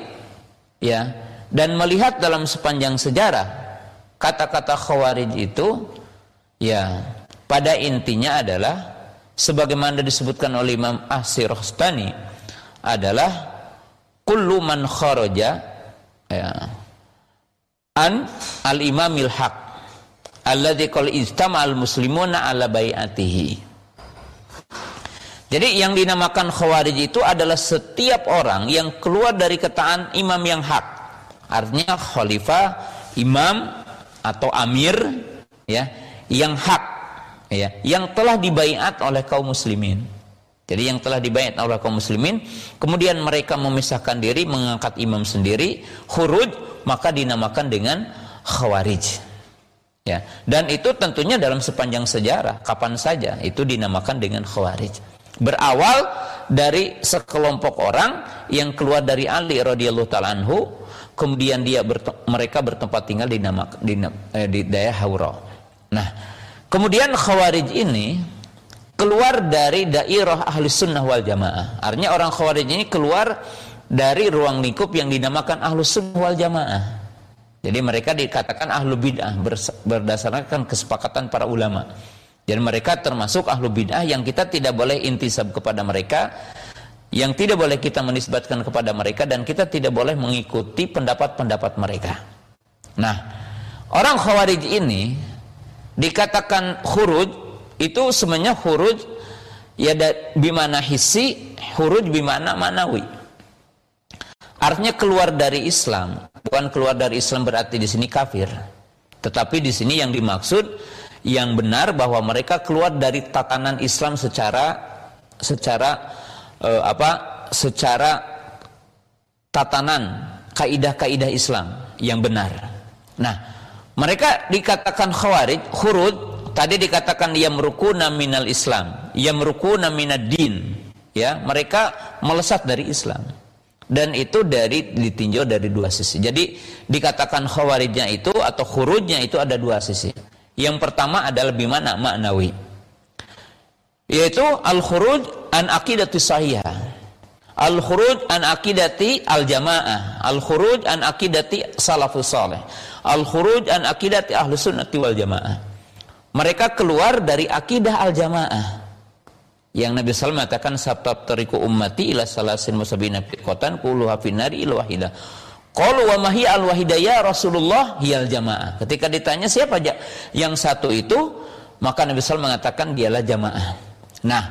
B: ya dan melihat dalam sepanjang sejarah kata-kata khawarij itu ya pada intinya adalah sebagaimana disebutkan oleh Imam Asir Rostani adalah kullu man kharaja ya. an al imamil haq alladzi qala al muslimuna ala bai'atihi jadi yang dinamakan khawarij itu adalah setiap orang yang keluar dari ketaan imam yang hak. Artinya khalifah, imam atau amir ya, yang hak ya, yang telah dibaiat oleh kaum muslimin. Jadi yang telah dibayar oleh kaum muslimin, kemudian mereka memisahkan diri, mengangkat imam sendiri, huruj, maka dinamakan dengan khawarij. Ya, dan itu tentunya dalam sepanjang sejarah, kapan saja itu dinamakan dengan khawarij. Berawal dari sekelompok orang yang keluar dari Ali radhiyallahu taala anhu, kemudian dia berte mereka bertempat tinggal di nama di, eh, di daerah Haura. Nah, kemudian khawarij ini keluar dari dairah ahli sunnah wal jamaah. Artinya orang khawarij ini keluar dari ruang lingkup yang dinamakan ahlu sunnah wal jamaah. Jadi mereka dikatakan ahlu bid'ah berdasarkan kesepakatan para ulama. Jadi mereka termasuk ahlu bid'ah yang kita tidak boleh intisab kepada mereka, yang tidak boleh kita menisbatkan kepada mereka dan kita tidak boleh mengikuti pendapat-pendapat mereka. Nah, orang khawarij ini dikatakan khuruj itu sebenarnya khuruj ya bimana hissi, khuruj bimana manawi. Artinya keluar dari Islam, bukan keluar dari Islam berarti di sini kafir. Tetapi di sini yang dimaksud yang benar bahwa mereka keluar dari tatanan Islam secara secara uh, apa secara tatanan kaidah-kaidah Islam yang benar. Nah, mereka dikatakan khawarij, khurud tadi dikatakan yang merukuna minal Islam, yang merukuna minad din. Ya, mereka melesat dari Islam. Dan itu dari ditinjau dari dua sisi. Jadi dikatakan khawarijnya itu atau khurujnya itu ada dua sisi. Yang pertama adalah bimana maknawi. Yaitu al-khuruj an aqidati sahihah. Al-khuruj an aqidati al-jamaah. Al-khuruj an aqidati salafus salih. Al-khuruj an aqidati ahlu sunnati wal jamaah. Mereka keluar dari akidah al-jamaah. Yang Nabi SAW mengatakan sabtab teriku ummati ila salasin musabina fiqotan kuluha finari ila wahidah. Qalu wa mahi al wahidaya Rasulullah hiyal jamaah. Ketika ditanya siapa aja yang satu itu, maka Nabi SAW mengatakan dialah jamaah. Nah,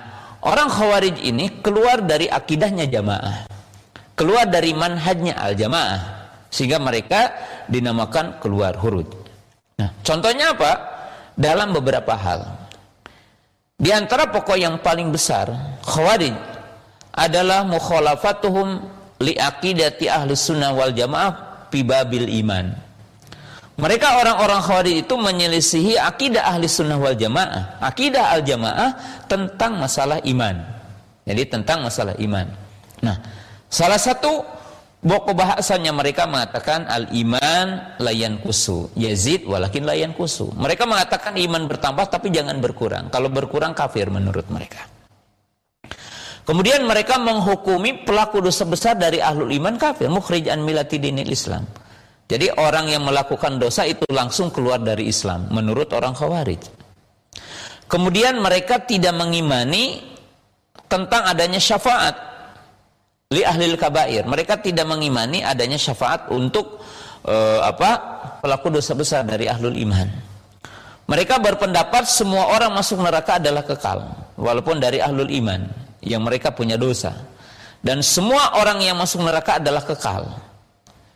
B: orang Khawarij ini keluar dari akidahnya jamaah. Keluar dari manhajnya al jamaah. Sehingga mereka dinamakan keluar hurud. Nah, contohnya apa? Dalam beberapa hal. Di antara pokok yang paling besar, Khawarij adalah mukhalafatuhum li aqidati ahli sunnah wal jamaah pibabil iman. Mereka orang-orang khawarij itu menyelisihi akidah ahli sunnah wal jamaah. Akidah al jamaah tentang masalah iman. Jadi tentang masalah iman. Nah, salah satu pokok bahasanya mereka mengatakan al iman layan kusu yazid walakin layan kusu. Mereka mengatakan iman bertambah tapi jangan berkurang. Kalau berkurang kafir menurut mereka. Kemudian mereka menghukumi pelaku dosa besar dari ahlul iman kafir, mukhrij an milati dinil Islam. Jadi orang yang melakukan dosa itu langsung keluar dari Islam menurut orang Khawarij. Kemudian mereka tidak mengimani tentang adanya syafaat li ahli kabair. Mereka tidak mengimani adanya syafaat untuk uh, apa? pelaku dosa besar dari ahlul iman. Mereka berpendapat semua orang masuk neraka adalah kekal walaupun dari ahlul iman yang mereka punya dosa. Dan semua orang yang masuk neraka adalah kekal.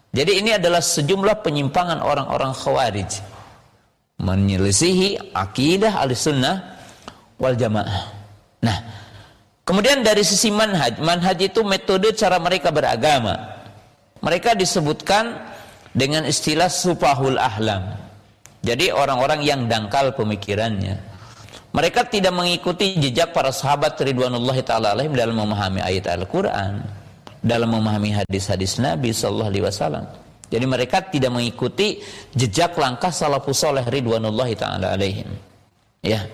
B: Jadi ini adalah sejumlah penyimpangan orang-orang khawarij. Menyelisihi akidah al-sunnah wal jamaah. Nah, kemudian dari sisi manhaj. Manhaj itu metode cara mereka beragama. Mereka disebutkan dengan istilah supahul ahlam. Jadi orang-orang yang dangkal pemikirannya mereka tidak mengikuti jejak para sahabat ridwanullahi taala alaihim dalam memahami ayat Al-Qur'an, dalam memahami hadis-hadis Nabi sallallahu alaihi wasallam. Jadi mereka tidak mengikuti jejak langkah salafus saleh ridwanullahi taala alaihim. Ya.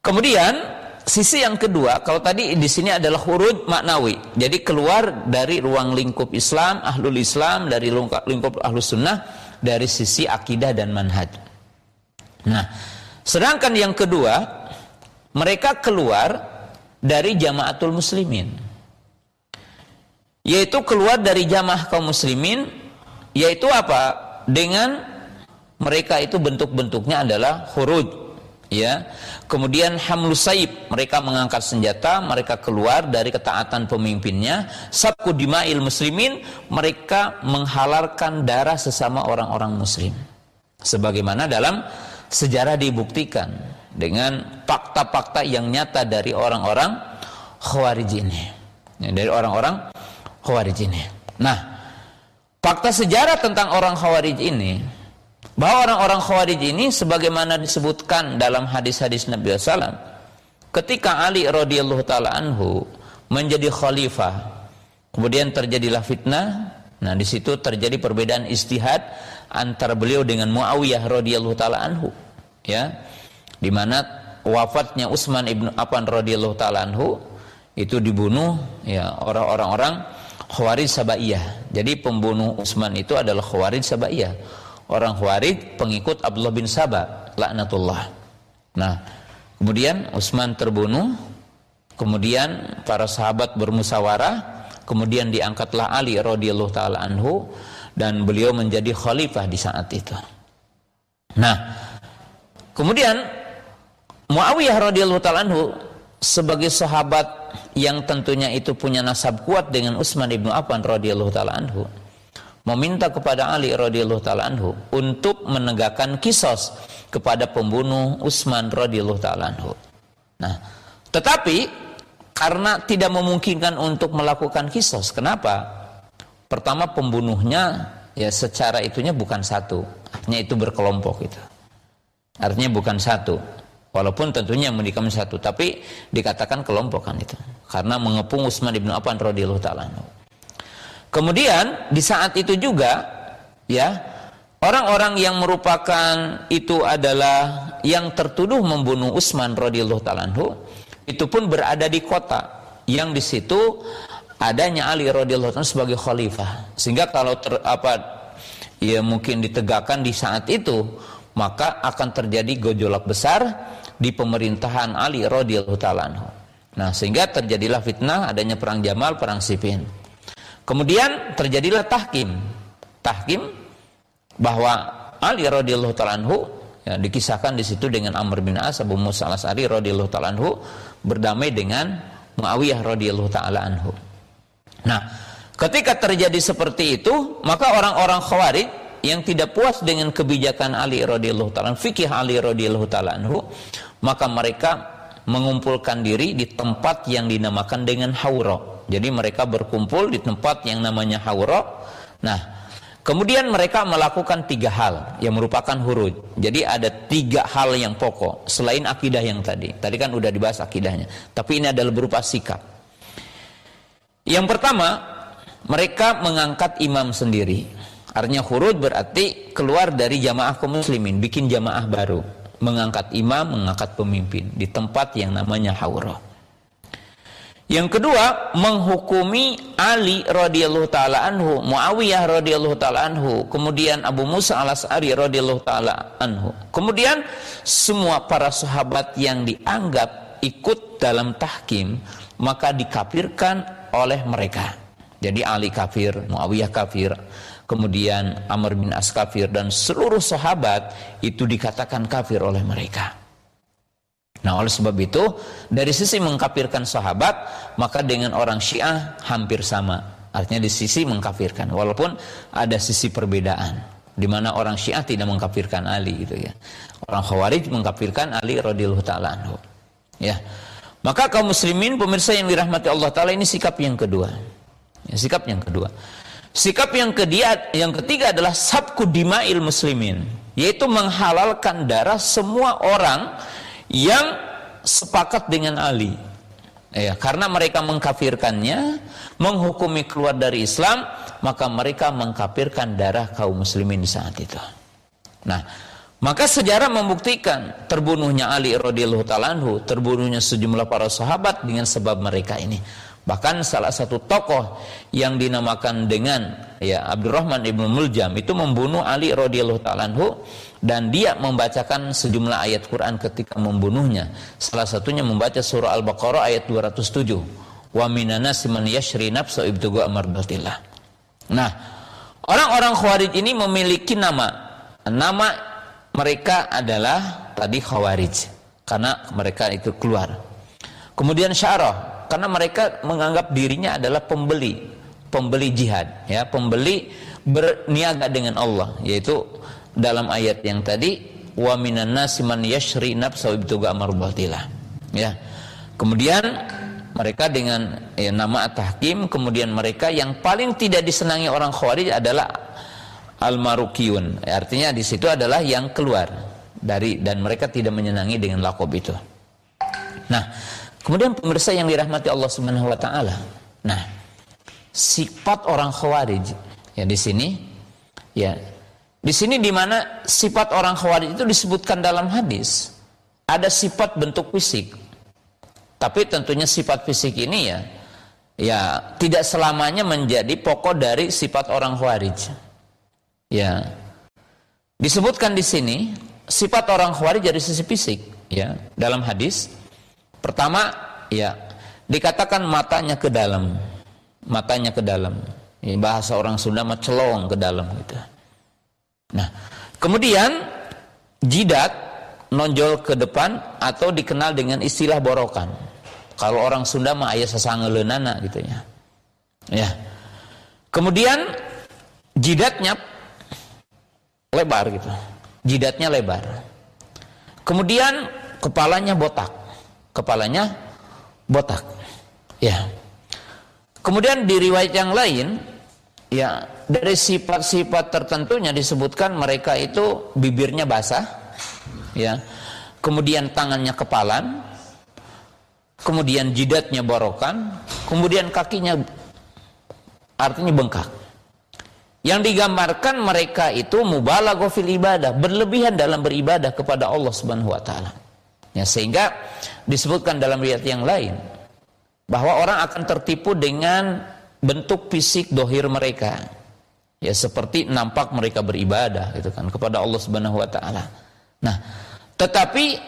B: Kemudian sisi yang kedua, kalau tadi di sini adalah huruf maknawi. Jadi keluar dari ruang lingkup Islam, ahlul Islam, dari lingkup ahlus sunnah, dari sisi akidah dan manhaj. Nah, Sedangkan yang kedua, mereka keluar dari jamaatul muslimin. Yaitu keluar dari jamaah kaum muslimin, yaitu apa? Dengan mereka itu bentuk-bentuknya adalah hurud, ya. Kemudian hamlus saib, mereka mengangkat senjata, mereka keluar dari ketaatan pemimpinnya. Sabku dima'il muslimin, mereka menghalalkan darah sesama orang-orang muslim. Sebagaimana dalam sejarah dibuktikan dengan fakta-fakta yang nyata dari orang-orang Khawarij ini. Ya, dari orang-orang Khawarij ini. Nah, fakta sejarah tentang orang Khawarij ini bahwa orang-orang Khawarij ini sebagaimana disebutkan dalam hadis-hadis Nabi SAW ketika Ali radhiyallahu taala anhu menjadi khalifah kemudian terjadilah fitnah nah di situ terjadi perbedaan istihad antara beliau dengan Muawiyah radhiyallahu taala anhu ya di mana wafatnya Utsman ibnu Affan radhiyallahu taala anhu itu dibunuh ya orang-orang Khawarij Sabaiyah. Jadi pembunuh Utsman itu adalah Khawarij Sabaiyah. Orang Khawarij pengikut Abdullah bin Saba laknatullah. Nah, Kemudian Utsman terbunuh, kemudian para sahabat bermusyawarah, kemudian diangkatlah Ali radhiyallahu taala anhu dan beliau menjadi khalifah di saat itu. Nah, kemudian Muawiyah radhiyallahu taala anhu sebagai sahabat yang tentunya itu punya nasab kuat dengan Utsman ibnu Affan radhiyallahu taala anhu meminta kepada Ali radhiyallahu taala anhu untuk menegakkan kisos kepada pembunuh Utsman radhiyallahu taala anhu. Nah, tetapi karena tidak memungkinkan untuk melakukan kisos, kenapa? Pertama pembunuhnya ya secara itunya bukan satu, artinya itu berkelompok itu. Artinya bukan satu. Walaupun tentunya yang menikam satu, tapi dikatakan kelompok kan itu. Karena mengepung Utsman ibnu Affan radhiyallahu taala anhu. Kemudian di saat itu juga ya orang-orang yang merupakan itu adalah yang tertuduh membunuh Utsman radhiyallahu taala itu pun berada di kota yang di situ adanya Ali radhiyallahu taala sebagai khalifah. Sehingga kalau ter, apa ya mungkin ditegakkan di saat itu maka akan terjadi gejolak besar di pemerintahan Ali radhiyallahu taala Nah, sehingga terjadilah fitnah adanya perang Jamal, perang Siffin. Kemudian terjadilah tahkim. Tahkim bahwa Ali radhiyallahu taala anhu ya, dikisahkan di situ dengan Amr bin As Abu Musa al-As'ari radhiyallahu taala anhu berdamai dengan Muawiyah radhiyallahu taala anhu. Nah, ketika terjadi seperti itu, maka orang-orang Khawarij yang tidak puas dengan kebijakan Ali radhiyallahu taala fikih Ali radhiyallahu taala anhu, maka mereka mengumpulkan diri di tempat yang dinamakan dengan Haura. Jadi mereka berkumpul di tempat yang namanya Haura. Nah, kemudian mereka melakukan tiga hal yang merupakan huruj. Jadi ada tiga hal yang pokok selain akidah yang tadi. Tadi kan udah dibahas akidahnya. Tapi ini adalah berupa sikap. Yang pertama, mereka mengangkat imam sendiri. Artinya huruj berarti keluar dari jamaah kaum muslimin, bikin jamaah baru. Mengangkat imam, mengangkat pemimpin di tempat yang namanya Haura. Yang kedua, menghukumi Ali radhiyallahu taala anhu, Muawiyah radhiyallahu taala anhu, kemudian Abu Musa al-Asy'ari radhiyallahu taala anhu. Kemudian semua para sahabat yang dianggap ikut dalam tahkim maka dikafirkan oleh mereka. Jadi Ali kafir, Muawiyah kafir, kemudian Amr bin As kafir dan seluruh sahabat itu dikatakan kafir oleh mereka. Nah oleh sebab itu dari sisi mengkafirkan sahabat maka dengan orang Syiah hampir sama. Artinya di sisi mengkafirkan walaupun ada sisi perbedaan di mana orang Syiah tidak mengkafirkan Ali gitu ya. Orang Khawarij mengkafirkan Ali radhiyallahu taala anhu. Ya. Maka kaum muslimin pemirsa yang dirahmati Allah taala ini sikap yang kedua. Ya, sikap yang kedua. Sikap yang ketiga yang ketiga adalah sabku dima'il muslimin, yaitu menghalalkan darah semua orang yang sepakat dengan Ali. Ya, karena mereka mengkafirkannya, menghukumi keluar dari Islam, maka mereka mengkafirkan darah kaum muslimin saat itu. Nah, maka sejarah membuktikan terbunuhnya Ali radhiyallahu taala terbunuhnya sejumlah para sahabat dengan sebab mereka ini. Bahkan salah satu tokoh yang dinamakan dengan ya Abdurrahman ibnu Muljam itu membunuh Ali radhiyallahu taala dan dia membacakan sejumlah ayat Quran ketika membunuhnya. Salah satunya membaca surah Al-Baqarah ayat 207. Wa minanas man yashri nafsa ibtugu amardatillah. Nah, orang-orang Khawarij ini memiliki nama. Nama mereka adalah tadi Khawarij karena mereka itu keluar. Kemudian Syarah karena mereka menganggap dirinya adalah pembeli pembeli jihad ya pembeli berniaga dengan Allah yaitu dalam ayat yang tadi wa minan nasi man yashri nafsa ibtuga marbatillah ya. Kemudian mereka dengan ya, nama tahkim kemudian mereka yang paling tidak disenangi orang khawarij adalah al-marukiyun. Artinya di situ adalah yang keluar dari dan mereka tidak menyenangi dengan lakob itu. Nah Kemudian pemirsa yang dirahmati Allah Subhanahu wa taala. Nah, sifat orang khawarij ya di sini ya di sini di mana sifat orang khawarij itu disebutkan dalam hadis ada sifat bentuk fisik. Tapi tentunya sifat fisik ini ya ya tidak selamanya menjadi pokok dari sifat orang khawarij. Ya. Disebutkan di sini sifat orang khawarij dari sisi fisik ya dalam hadis pertama ya dikatakan matanya ke dalam matanya ke dalam bahasa orang Sunda mah celong ke dalam gitu nah kemudian jidat nonjol ke depan atau dikenal dengan istilah borokan. Kalau orang Sunda mah ayah sesangeleunana gitu ya. Ya. Kemudian jidatnya lebar gitu. Jidatnya lebar. Kemudian kepalanya botak. Kepalanya botak. Ya. Kemudian di riwayat yang lain ya dari sifat-sifat tertentunya disebutkan mereka itu bibirnya basah ya kemudian tangannya kepalan kemudian jidatnya borokan kemudian kakinya artinya bengkak yang digambarkan mereka itu mubalaghah fil ibadah, berlebihan dalam beribadah kepada Allah Subhanahu wa taala. Ya, sehingga disebutkan dalam riwayat yang lain bahwa orang akan tertipu dengan bentuk fisik dohir mereka. Ya, seperti nampak mereka beribadah gitu kan kepada Allah Subhanahu wa taala. Nah, tetapi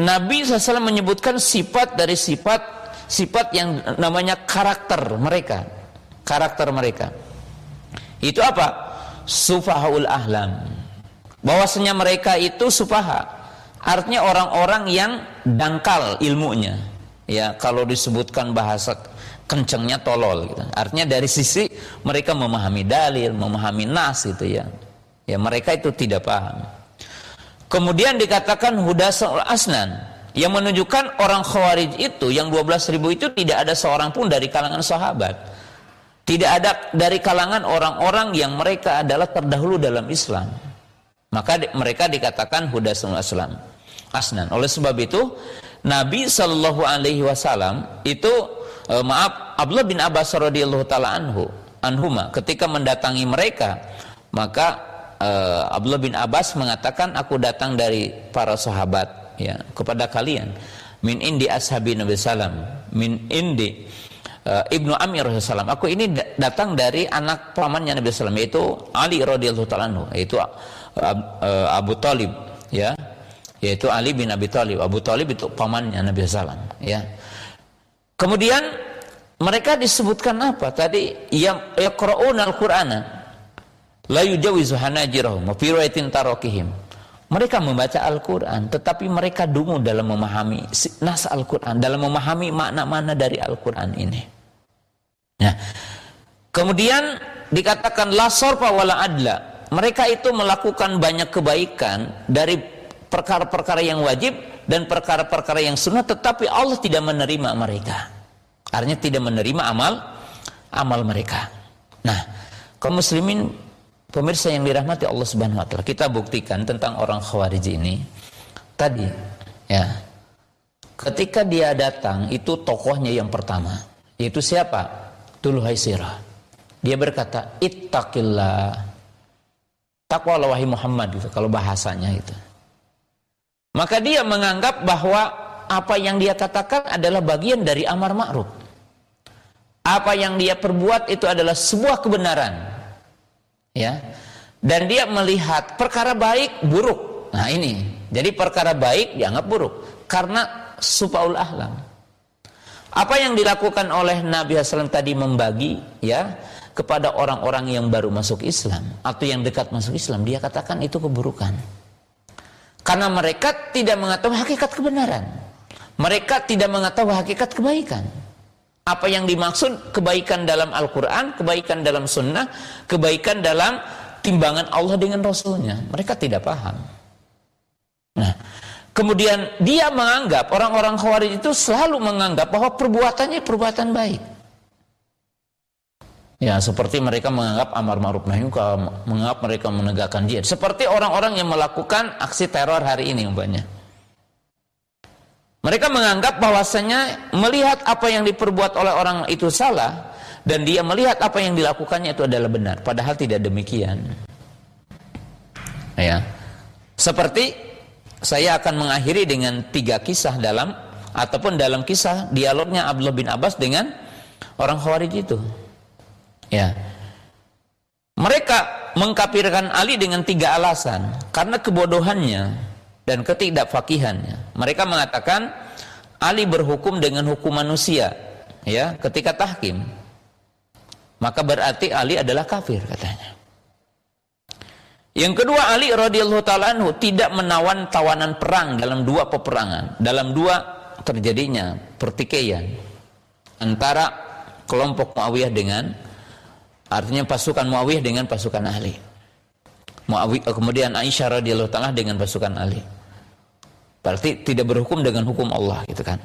B: Nabi SAW menyebutkan sifat dari sifat sifat yang namanya karakter mereka. Karakter mereka. Itu apa? Sufahaul ahlam. Bahwasanya mereka itu sufaha. Artinya orang-orang yang dangkal ilmunya. Ya, kalau disebutkan bahasa kencengnya tolol gitu. Artinya dari sisi mereka memahami dalil, memahami nas itu ya. Ya, mereka itu tidak paham. Kemudian dikatakan hudasul asnan yang menunjukkan orang khawarij itu yang 12 ribu itu tidak ada seorang pun dari kalangan sahabat tidak ada dari kalangan orang-orang yang mereka adalah terdahulu dalam Islam. Maka di, mereka dikatakan hudasul Islam. Asnan. Oleh sebab itu Nabi Shallallahu Alaihi Wasallam itu eh, maaf Abdullah bin Abbas radhiyallahu taala anhu anhuma ketika mendatangi mereka maka eh, Abdullah bin Abbas mengatakan aku datang dari para sahabat ya kepada kalian. Min indi ashabi Nabi sallam min indi uh, Ibnu Amir Rasulullah aku ini datang dari anak pamannya Nabi SAW yaitu Ali radhiyallahu taala yaitu uh, uh, Abu Talib ya. Yaitu Ali bin Abi Talib. Abu Talib itu pamannya Nabi SAW ya kemudian mereka disebutkan apa tadi yang yaqra'una al-Qur'ana la yujawizu hanajirahum wa fi tarakihim mereka membaca Al-Quran, tetapi mereka dungu dalam memahami nas Al-Quran, dalam memahami makna-makna dari Al-Quran ini. Nah, kemudian dikatakan la sorfa wala adla. Mereka itu melakukan banyak kebaikan dari perkara-perkara yang wajib dan perkara-perkara yang sunnah tetapi Allah tidak menerima mereka. Artinya tidak menerima amal amal mereka. Nah, kaum muslimin pemirsa yang dirahmati Allah Subhanahu wa taala, kita buktikan tentang orang Khawarij ini tadi ya. Ketika dia datang itu tokohnya yang pertama, yaitu siapa? Haisirah. Dia berkata, "Ittaqillah." Takwa wahai Muhammad gitu kalau bahasanya itu. Maka dia menganggap bahwa apa yang dia katakan adalah bagian dari amar ma'ruf. Apa yang dia perbuat itu adalah sebuah kebenaran. Ya. Dan dia melihat perkara baik buruk. Nah, ini. Jadi perkara baik dianggap buruk karena supaul ahlam. Apa yang dilakukan oleh Nabi SAW tadi membagi ya kepada orang-orang yang baru masuk Islam atau yang dekat masuk Islam, dia katakan itu keburukan. Karena mereka tidak mengetahui hakikat kebenaran. Mereka tidak mengetahui hakikat kebaikan. Apa yang dimaksud kebaikan dalam Al-Quran, kebaikan dalam sunnah, kebaikan dalam timbangan Allah dengan Rasulnya. Mereka tidak paham. Nah, Kemudian dia menganggap orang-orang Khawarij itu selalu menganggap bahwa perbuatannya perbuatan baik. Ya, seperti mereka menganggap amar ma'ruf nahi menganggap mereka menegakkan jihad. Seperti orang-orang yang melakukan aksi teror hari ini umpamanya. Mereka menganggap bahwasanya melihat apa yang diperbuat oleh orang itu salah dan dia melihat apa yang dilakukannya itu adalah benar, padahal tidak demikian. Ya. Seperti saya akan mengakhiri dengan tiga kisah dalam ataupun dalam kisah dialognya Abdullah bin Abbas dengan orang Khawarij itu. Ya. Mereka mengkapirkan Ali dengan tiga alasan. Karena kebodohannya. dan ketidakfakihannya. Mereka mengatakan Ali berhukum dengan hukum manusia, ya, ketika tahkim. Maka berarti Ali adalah kafir katanya. Yang kedua Ali radhiyallahu taala anhu tidak menawan tawanan perang dalam dua peperangan, dalam dua terjadinya pertikaian antara kelompok Muawiyah dengan artinya pasukan Muawiyah dengan pasukan Ali. Muawiyah kemudian Aisyah radhiyallahu taala dengan pasukan Ali. Berarti tidak berhukum dengan hukum Allah gitu kan.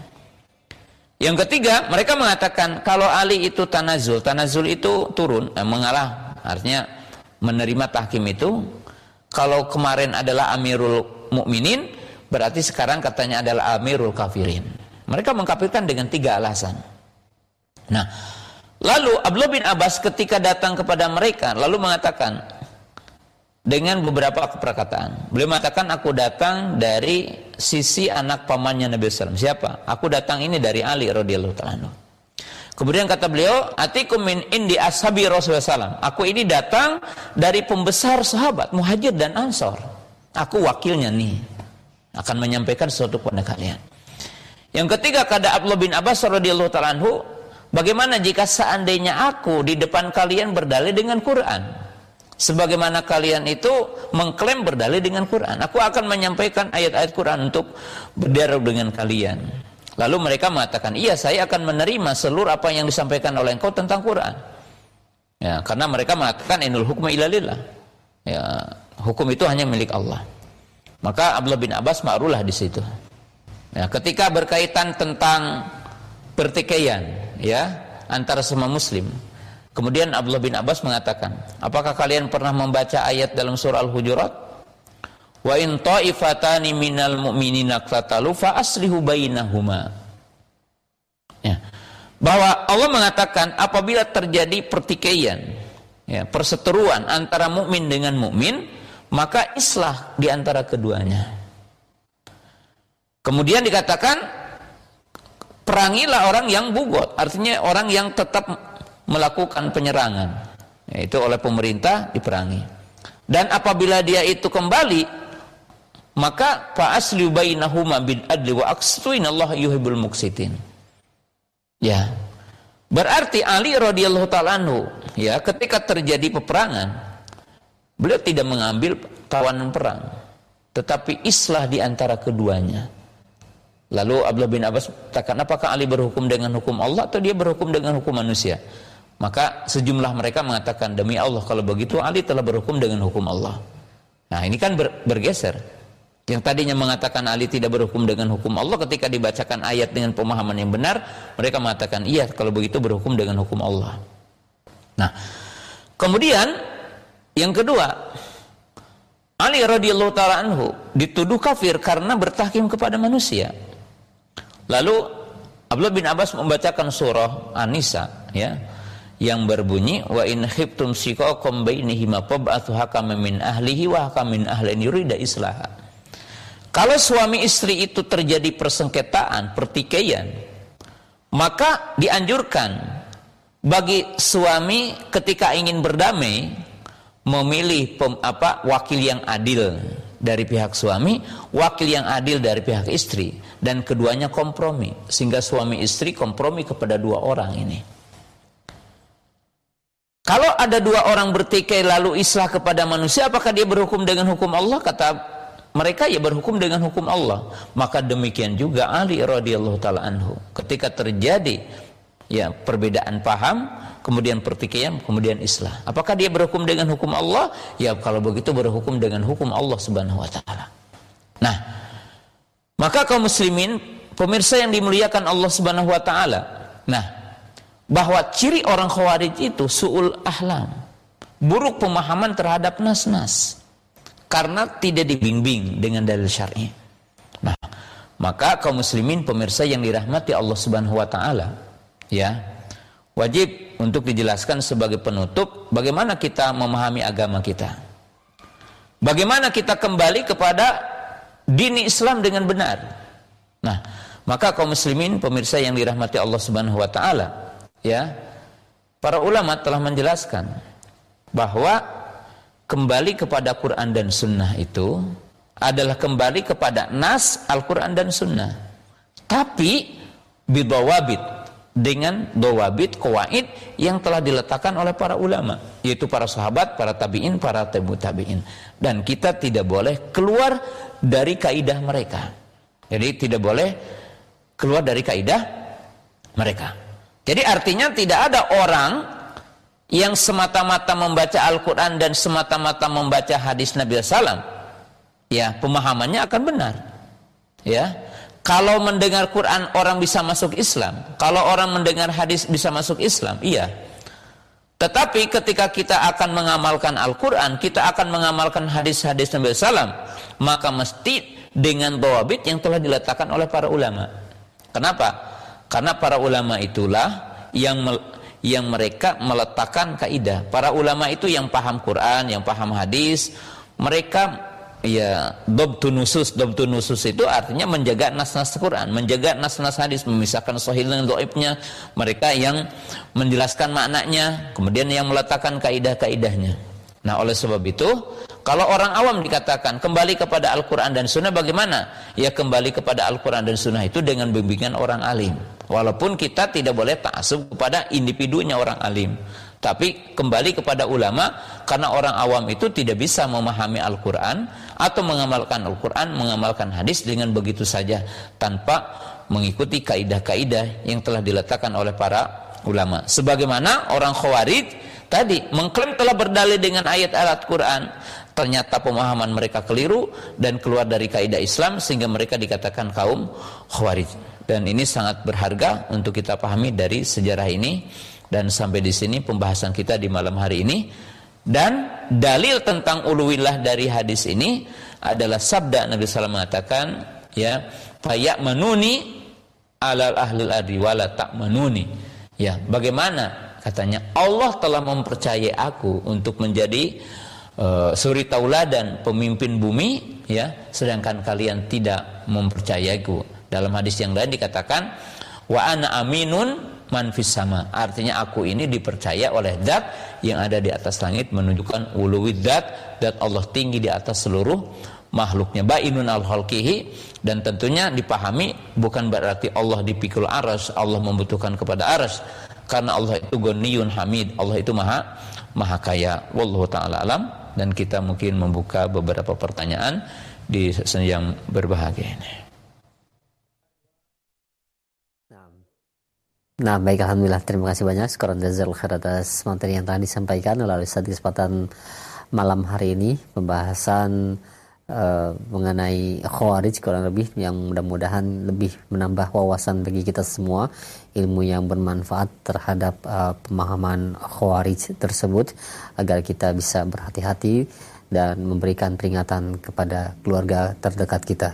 B: Yang ketiga, mereka mengatakan kalau Ali itu tanazul, tanazul itu turun, eh, mengalah, artinya menerima tahkim itu kalau kemarin adalah Amirul Mukminin, berarti sekarang katanya adalah Amirul Kafirin. Mereka mengkafirkan dengan tiga alasan. Nah, lalu Abdullah bin Abbas ketika datang kepada mereka lalu mengatakan dengan beberapa perkataan. Beliau mengatakan aku datang dari sisi anak pamannya Nabi SAW. Siapa? Aku datang ini dari Ali radhiyallahu taala. Kemudian kata beliau, atikum min indi ashabi Rasulullah SAW. Aku ini datang dari pembesar sahabat, muhajir dan ansor. Aku wakilnya nih. Akan menyampaikan sesuatu kepada kalian. Yang ketiga kata Abdullah bin Abbas radhiyallahu taala bagaimana jika seandainya aku di depan kalian berdalil dengan Quran? Sebagaimana kalian itu mengklaim berdalil dengan Quran, aku akan menyampaikan ayat-ayat Quran untuk berdialog dengan kalian. Lalu mereka mengatakan, iya saya akan menerima seluruh apa yang disampaikan oleh engkau tentang Quran. Ya, karena mereka mengatakan inul hukma ilalillah. Ya, hukum itu hanya milik Allah. Maka Abdullah bin Abbas ma'rulah di situ. Ya, ketika berkaitan tentang pertikaian ya antara semua muslim. Kemudian Abdullah bin Abbas mengatakan, apakah kalian pernah membaca ayat dalam surah Al-Hujurat? Wa in ta'ifatani minal mu'minina qtatalu fa aslihu bainahuma. Ya. Bahwa Allah mengatakan apabila terjadi pertikaian, ya, perseteruan antara mukmin dengan mukmin, maka islah di antara keduanya. Kemudian dikatakan perangilah orang yang bugot, artinya orang yang tetap melakukan penyerangan, yaitu oleh pemerintah diperangi. Dan apabila dia itu kembali maka fa asli bainahuma bil adli wa Allah yuhibbul muqsitin. Ya. Berarti Ali radhiyallahu taala ya ketika terjadi peperangan beliau tidak mengambil tawanan perang tetapi islah di antara keduanya. Lalu Abdullah bin Abbas katakan apakah Ali berhukum dengan hukum Allah atau dia berhukum dengan hukum manusia? Maka sejumlah mereka mengatakan demi Allah kalau begitu Ali telah berhukum dengan hukum Allah. Nah, ini kan ber, bergeser. Yang tadinya mengatakan Ali tidak berhukum dengan hukum Allah ketika dibacakan ayat dengan pemahaman yang benar, mereka mengatakan iya kalau begitu berhukum dengan hukum Allah. Nah, kemudian yang kedua, Ali radhiyallahu taala anhu dituduh kafir karena bertahkim kepada manusia. Lalu Abdullah bin Abbas membacakan surah An-Nisa ya yang berbunyi wa in khiftum shiqaqam bainihima fab'athu hakaman min ahlihi wa hakaman min ahli yurida islaha. Kalau suami istri itu terjadi persengketaan, pertikaian, maka dianjurkan bagi suami ketika ingin berdamai memilih pem, apa wakil yang adil dari pihak suami, wakil yang adil dari pihak istri dan keduanya kompromi sehingga suami istri kompromi kepada dua orang ini. Kalau ada dua orang bertikai lalu islah kepada manusia, apakah dia berhukum dengan hukum Allah? Kata mereka ya berhukum dengan hukum Allah. Maka demikian juga Ali radhiyallahu taala anhu. Ketika terjadi ya perbedaan paham, kemudian pertikaian, kemudian islah. Apakah dia berhukum dengan hukum Allah? Ya kalau begitu berhukum dengan hukum Allah Subhanahu wa taala. Nah, maka kaum muslimin, pemirsa yang dimuliakan Allah Subhanahu wa taala. Nah, bahwa ciri orang khawarij itu suul ahlam. Buruk pemahaman terhadap nas-nas karena tidak dibimbing dengan dalil syar'i. Nah, maka kaum muslimin pemirsa yang dirahmati Allah Subhanahu wa taala, ya, wajib untuk dijelaskan sebagai penutup bagaimana kita memahami agama kita. Bagaimana kita kembali kepada dini Islam dengan benar. Nah, maka kaum muslimin pemirsa yang dirahmati Allah Subhanahu wa taala, ya, para ulama telah menjelaskan bahwa kembali kepada Quran dan Sunnah itu adalah kembali kepada nas Al-Quran dan Sunnah. Tapi bidawabit dengan dawabit kawaid yang telah diletakkan oleh para ulama yaitu para sahabat, para tabi'in, para tabu tabi'in. Dan kita tidak boleh keluar dari kaidah mereka. Jadi tidak boleh keluar dari kaidah mereka. Jadi artinya tidak ada orang yang semata-mata membaca Al-Quran dan semata-mata membaca hadis Nabi Sallam ya pemahamannya akan benar ya kalau mendengar Quran orang bisa masuk Islam, kalau orang mendengar hadis bisa masuk Islam, iya. Tetapi ketika kita akan mengamalkan Al-Quran, kita akan mengamalkan hadis-hadis Nabi Sallam, maka mesti dengan bawabit yang telah diletakkan oleh para ulama. Kenapa? Karena para ulama itulah yang yang mereka meletakkan kaidah. Para ulama itu yang paham Quran, yang paham hadis, mereka ya dobtu nusus dobtu nusus itu artinya menjaga nas-nas Quran menjaga nas-nas hadis memisahkan sahih dengan doibnya mereka yang menjelaskan maknanya kemudian yang meletakkan kaidah-kaidahnya nah oleh sebab itu kalau orang awam dikatakan kembali kepada Al-Quran dan Sunnah bagaimana? Ya kembali kepada Al-Quran dan Sunnah itu dengan bimbingan orang alim. Walaupun kita tidak boleh taksub kepada individunya orang alim. Tapi kembali kepada ulama karena orang awam itu tidak bisa memahami Al-Quran atau mengamalkan Al-Quran, mengamalkan hadis dengan begitu saja tanpa mengikuti kaidah-kaidah yang telah diletakkan oleh para ulama. Sebagaimana orang khawarij tadi mengklaim telah berdalil dengan ayat-ayat Quran, ternyata pemahaman mereka keliru dan keluar dari kaidah Islam sehingga mereka dikatakan kaum khawarij. Dan ini sangat berharga untuk kita pahami dari sejarah ini dan sampai di sini pembahasan kita di malam hari ini. Dan dalil tentang uluwillah dari hadis ini adalah sabda Nabi SAW mengatakan, ya, fayak menuni alal ahlil ardi wala tak menuni. Ya, bagaimana katanya Allah telah mempercayai aku untuk menjadi uh, suri tauladan pemimpin bumi ya sedangkan kalian tidak mempercayaiku dalam hadis yang lain dikatakan wa ana aminun manfis sama. Artinya aku ini dipercaya oleh zat yang ada di atas langit menunjukkan uluwid zat, zat Allah tinggi di atas seluruh makhluknya. Bainun al halkihi dan tentunya dipahami bukan berarti Allah dipikul aras, Allah membutuhkan kepada aras. Karena Allah itu goniyun hamid, Allah itu maha maha kaya. Wallahu taala alam dan kita mungkin membuka beberapa pertanyaan di yang berbahagia ini.
A: Nah baik Alhamdulillah. Terima kasih banyak Sekarang Dazal Khair atas materi yang tadi disampaikan melalui satu kesempatan malam hari ini Pembahasan uh, mengenai Khawarij kurang lebih yang mudah-mudahan lebih menambah wawasan bagi kita semua Ilmu yang bermanfaat terhadap uh, pemahaman Khawarij tersebut Agar kita bisa berhati-hati dan memberikan peringatan kepada keluarga terdekat kita.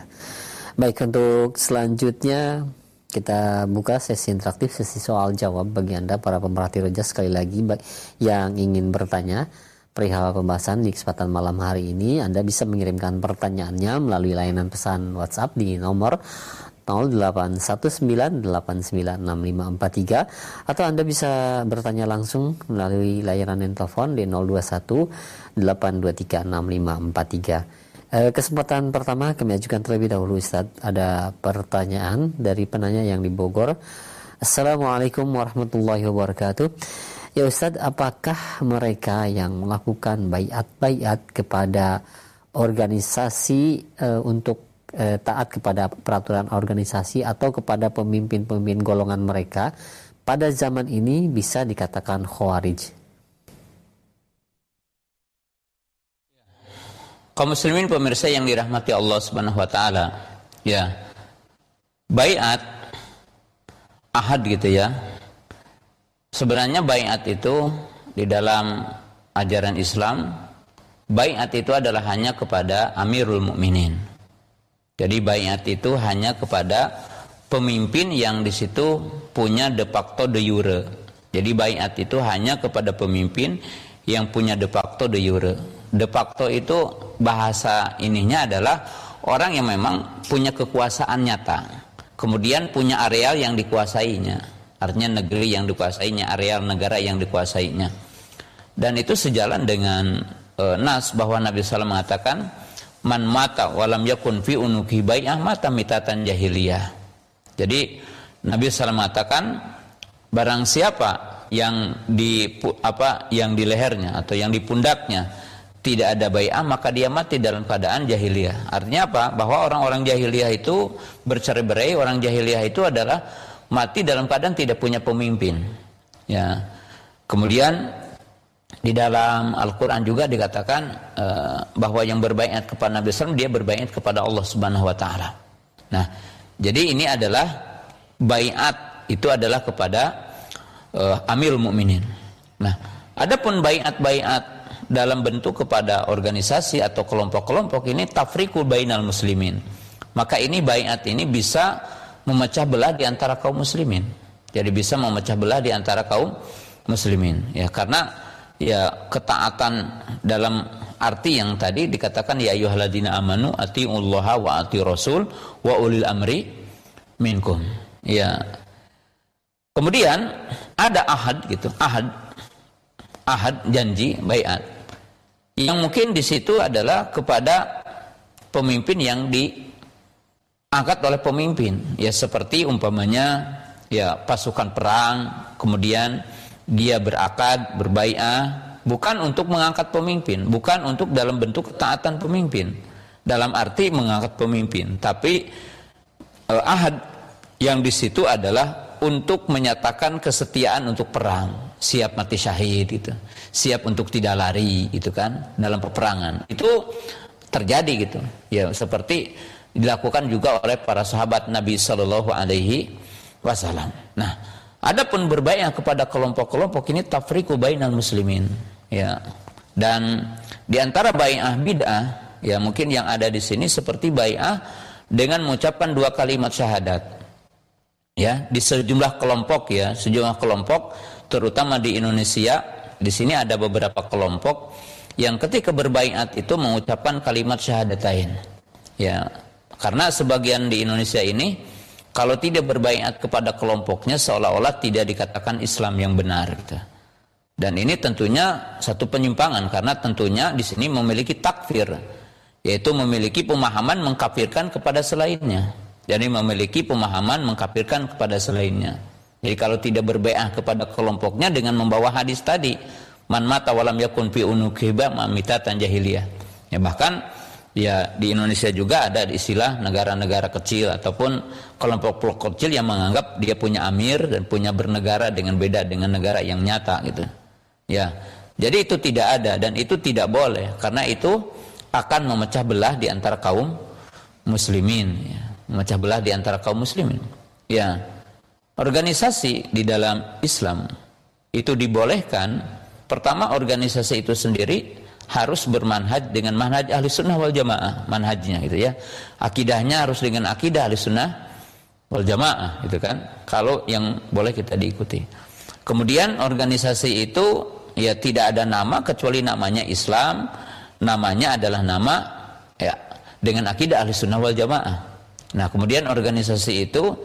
A: Baik untuk selanjutnya kita buka sesi interaktif, sesi soal jawab bagi Anda para pemerhati roja sekali lagi yang ingin bertanya perihal pembahasan di kesempatan malam hari ini Anda bisa mengirimkan pertanyaannya melalui layanan pesan WhatsApp di nomor 0819896543 atau Anda bisa bertanya langsung melalui layanan telepon di 021 8236543. Eh, kesempatan pertama kami ajukan terlebih dahulu Ustaz. Ada pertanyaan dari penanya yang di Bogor. Assalamualaikum warahmatullahi wabarakatuh. Ya Ustaz, apakah mereka yang melakukan bayat-bayat kepada organisasi uh, untuk uh, taat kepada peraturan organisasi atau kepada pemimpin-pemimpin golongan mereka pada zaman ini bisa dikatakan khawarij?
B: Kaum muslimin pemirsa yang dirahmati Allah Subhanahu wa taala. Ya. Baiat ahad gitu ya. Sebenarnya baiat itu di dalam ajaran Islam baiat itu adalah hanya kepada Amirul Mukminin. Jadi baiat itu hanya kepada pemimpin yang di situ punya de facto de jure. Jadi baiat itu hanya kepada pemimpin yang punya de facto de jure de facto itu bahasa ininya adalah orang yang memang punya kekuasaan nyata. Kemudian punya areal yang dikuasainya. Artinya negeri yang dikuasainya areal negara yang dikuasainya. Dan itu sejalan dengan e, nas bahwa Nabi SAW mengatakan man mata walam yakun fi unuki bai'ah mata mitatan jahiliyah. Jadi Nabi SAW mengatakan barang siapa yang di apa yang di lehernya atau yang di pundaknya tidak ada bai'ah maka dia mati dalam keadaan jahiliyah. Artinya apa? Bahwa orang-orang jahiliyah itu bercerai-berai, orang jahiliyah itu adalah mati dalam keadaan tidak punya pemimpin. Ya. Kemudian di dalam Al-Quran juga dikatakan uh, bahwa yang berbaikat kepada Nabi SAW dia berbaikat kepada Allah Subhanahu Wa Taala. Nah, jadi ini adalah baiat itu adalah kepada uh, Amil Mukminin. Nah, adapun baiat-baiat dalam bentuk kepada organisasi atau kelompok-kelompok ini tafriqul bainal muslimin. Maka ini baiat ini bisa memecah belah di antara kaum muslimin. Jadi bisa memecah belah di antara kaum muslimin. Ya, karena ya ketaatan dalam arti yang tadi dikatakan ya ayyuhalladzina amanu atiullaha wa ati rasul wa ulil amri minkum ya kemudian ada ahad gitu ahad ahad janji bayat yang mungkin di situ adalah kepada pemimpin yang diangkat oleh pemimpin. Ya seperti umpamanya ya pasukan perang kemudian dia berakad, berbaiah, bukan untuk mengangkat pemimpin, bukan untuk dalam bentuk ketaatan pemimpin. Dalam arti mengangkat pemimpin, tapi eh, ahad yang di situ adalah untuk menyatakan kesetiaan untuk perang, siap mati syahid itu, siap untuk tidak lari itu kan dalam peperangan. Itu terjadi gitu. Ya seperti dilakukan juga oleh para sahabat Nabi Shallallahu alaihi wasallam. Nah, Adapun berbaikat kepada kelompok-kelompok ini tafriqu bainal muslimin, ya. Dan di antara bai'ah bid'ah, ya mungkin yang ada di sini seperti bai'ah dengan mengucapkan dua kalimat syahadat. Ya, di sejumlah kelompok ya, sejumlah kelompok terutama di Indonesia, di sini ada beberapa kelompok yang ketika berbaiat itu mengucapkan kalimat syahadatain. Ya, karena sebagian di Indonesia ini kalau tidak berbaikat kepada kelompoknya seolah-olah tidak dikatakan Islam yang benar gitu. Dan ini tentunya satu penyimpangan karena tentunya di sini memiliki takfir yaitu memiliki pemahaman mengkafirkan kepada selainnya. Jadi memiliki pemahaman mengkafirkan kepada selainnya. Jadi kalau tidak berbaikat kepada kelompoknya dengan membawa hadis tadi, man mata walam yakun fi unukiba mamitatan jahiliyah. Ya bahkan ya di Indonesia juga ada istilah negara-negara kecil ataupun kelompok-kelompok kecil yang menganggap dia punya amir dan punya bernegara dengan beda dengan negara yang nyata gitu. Ya. Jadi itu tidak ada dan itu tidak boleh karena itu akan memecah belah di antara kaum muslimin ya. Memecah belah di antara kaum muslimin. Ya. Organisasi di dalam Islam. Itu dibolehkan. Pertama organisasi itu sendiri harus bermanhaj dengan manhaj ahli sunnah wal jamaah manhajnya gitu ya. Akidahnya harus dengan akidah ahli sunnah wal jamaah gitu kan. Kalau yang boleh kita diikuti. Kemudian organisasi itu ya tidak ada nama kecuali namanya Islam. Namanya adalah nama ya dengan akidah ahli sunnah wal jamaah. Nah kemudian organisasi itu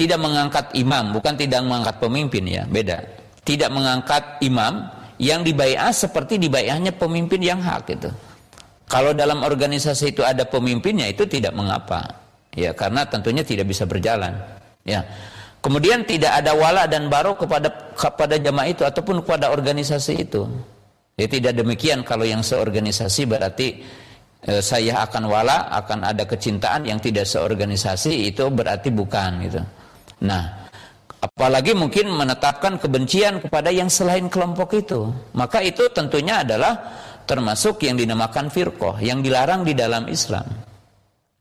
B: tidak mengangkat imam bukan tidak mengangkat pemimpin ya beda tidak mengangkat imam yang dibaiah seperti dibaiahnya pemimpin yang hak itu. Kalau dalam organisasi itu ada pemimpinnya itu tidak mengapa. Ya, karena tentunya tidak bisa berjalan. Ya. Kemudian tidak ada wala dan baro kepada kepada jamaah itu ataupun kepada organisasi itu. Ya tidak demikian kalau yang seorganisasi berarti e, saya akan wala, akan ada kecintaan yang tidak seorganisasi itu berarti bukan gitu. Nah, apalagi mungkin menetapkan kebencian kepada yang selain kelompok itu maka itu tentunya adalah termasuk yang dinamakan firqoh yang dilarang di dalam Islam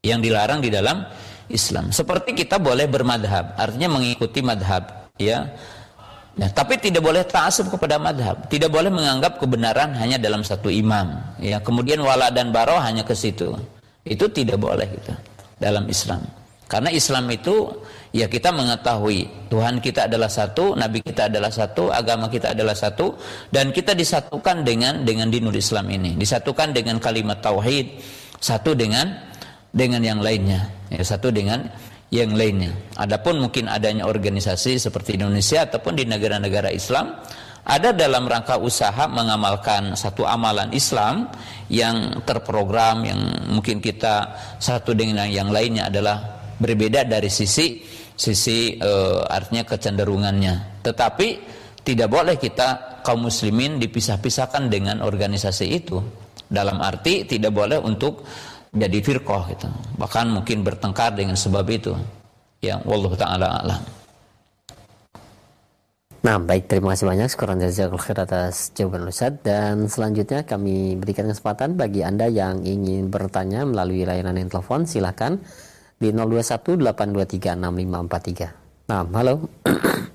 B: yang dilarang di dalam Islam seperti kita boleh bermadhab artinya mengikuti madhab ya Nah, tapi tidak boleh ta'asub kepada madhab. Tidak boleh menganggap kebenaran hanya dalam satu imam. Ya, kemudian wala dan baro hanya ke situ. Itu tidak boleh gitu dalam Islam. Karena Islam itu ya kita mengetahui Tuhan kita adalah satu, Nabi kita adalah satu, agama kita adalah satu, dan kita disatukan dengan dengan dinul Islam ini, disatukan dengan kalimat tauhid, satu dengan dengan yang lainnya, ya satu dengan yang lainnya. Adapun mungkin adanya organisasi seperti Indonesia ataupun di negara-negara Islam ada dalam rangka usaha mengamalkan satu amalan Islam yang terprogram yang mungkin kita satu dengan yang lainnya adalah berbeda dari sisi sisi uh, artinya kecenderungannya. Tetapi tidak boleh kita kaum muslimin dipisah-pisahkan dengan organisasi itu. Dalam arti tidak boleh untuk jadi firqah gitu. Bahkan mungkin bertengkar dengan sebab itu. Ya, wallahu taala alam.
A: Nah, baik terima kasih banyak sekurang jazakallahu khair atas jawaban Ustaz dan selanjutnya kami berikan kesempatan bagi Anda yang ingin bertanya melalui layanan telepon silakan di 0218236543. Nah, halo.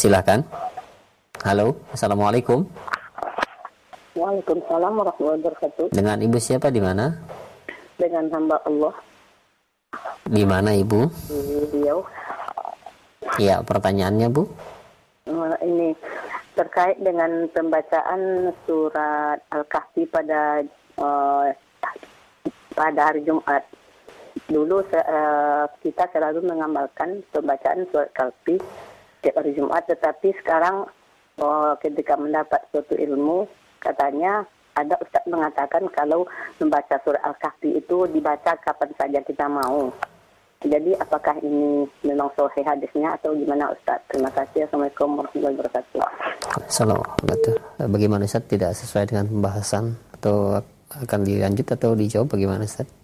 A: silakan. Halo, Assalamualaikum.
C: Waalaikumsalam warahmatullahi wabarakatuh.
A: Dengan Ibu siapa di mana?
C: Dengan hamba Allah.
A: Di mana Ibu?
C: Di Riau.
A: Ya, pertanyaannya Bu?
C: Uh, ini terkait dengan pembacaan surat Al-Kahfi pada uh, pada hari Jumat. Dulu uh, kita selalu mengamalkan pembacaan surat Al-Kahfi setiap hari Jumat, tetapi sekarang uh, ketika mendapat suatu ilmu, katanya ada Ustaz mengatakan kalau membaca surat Al-Kahfi itu dibaca kapan saja kita mau. Jadi apakah ini memang sahih hadisnya atau gimana Ustaz? Terima kasih. Assalamualaikum warahmatullahi wabarakatuh.
A: Assalamualaikum. Bagaimana Ustaz? Tidak sesuai dengan pembahasan atau akan dilanjut atau dijawab bagaimana Ustaz?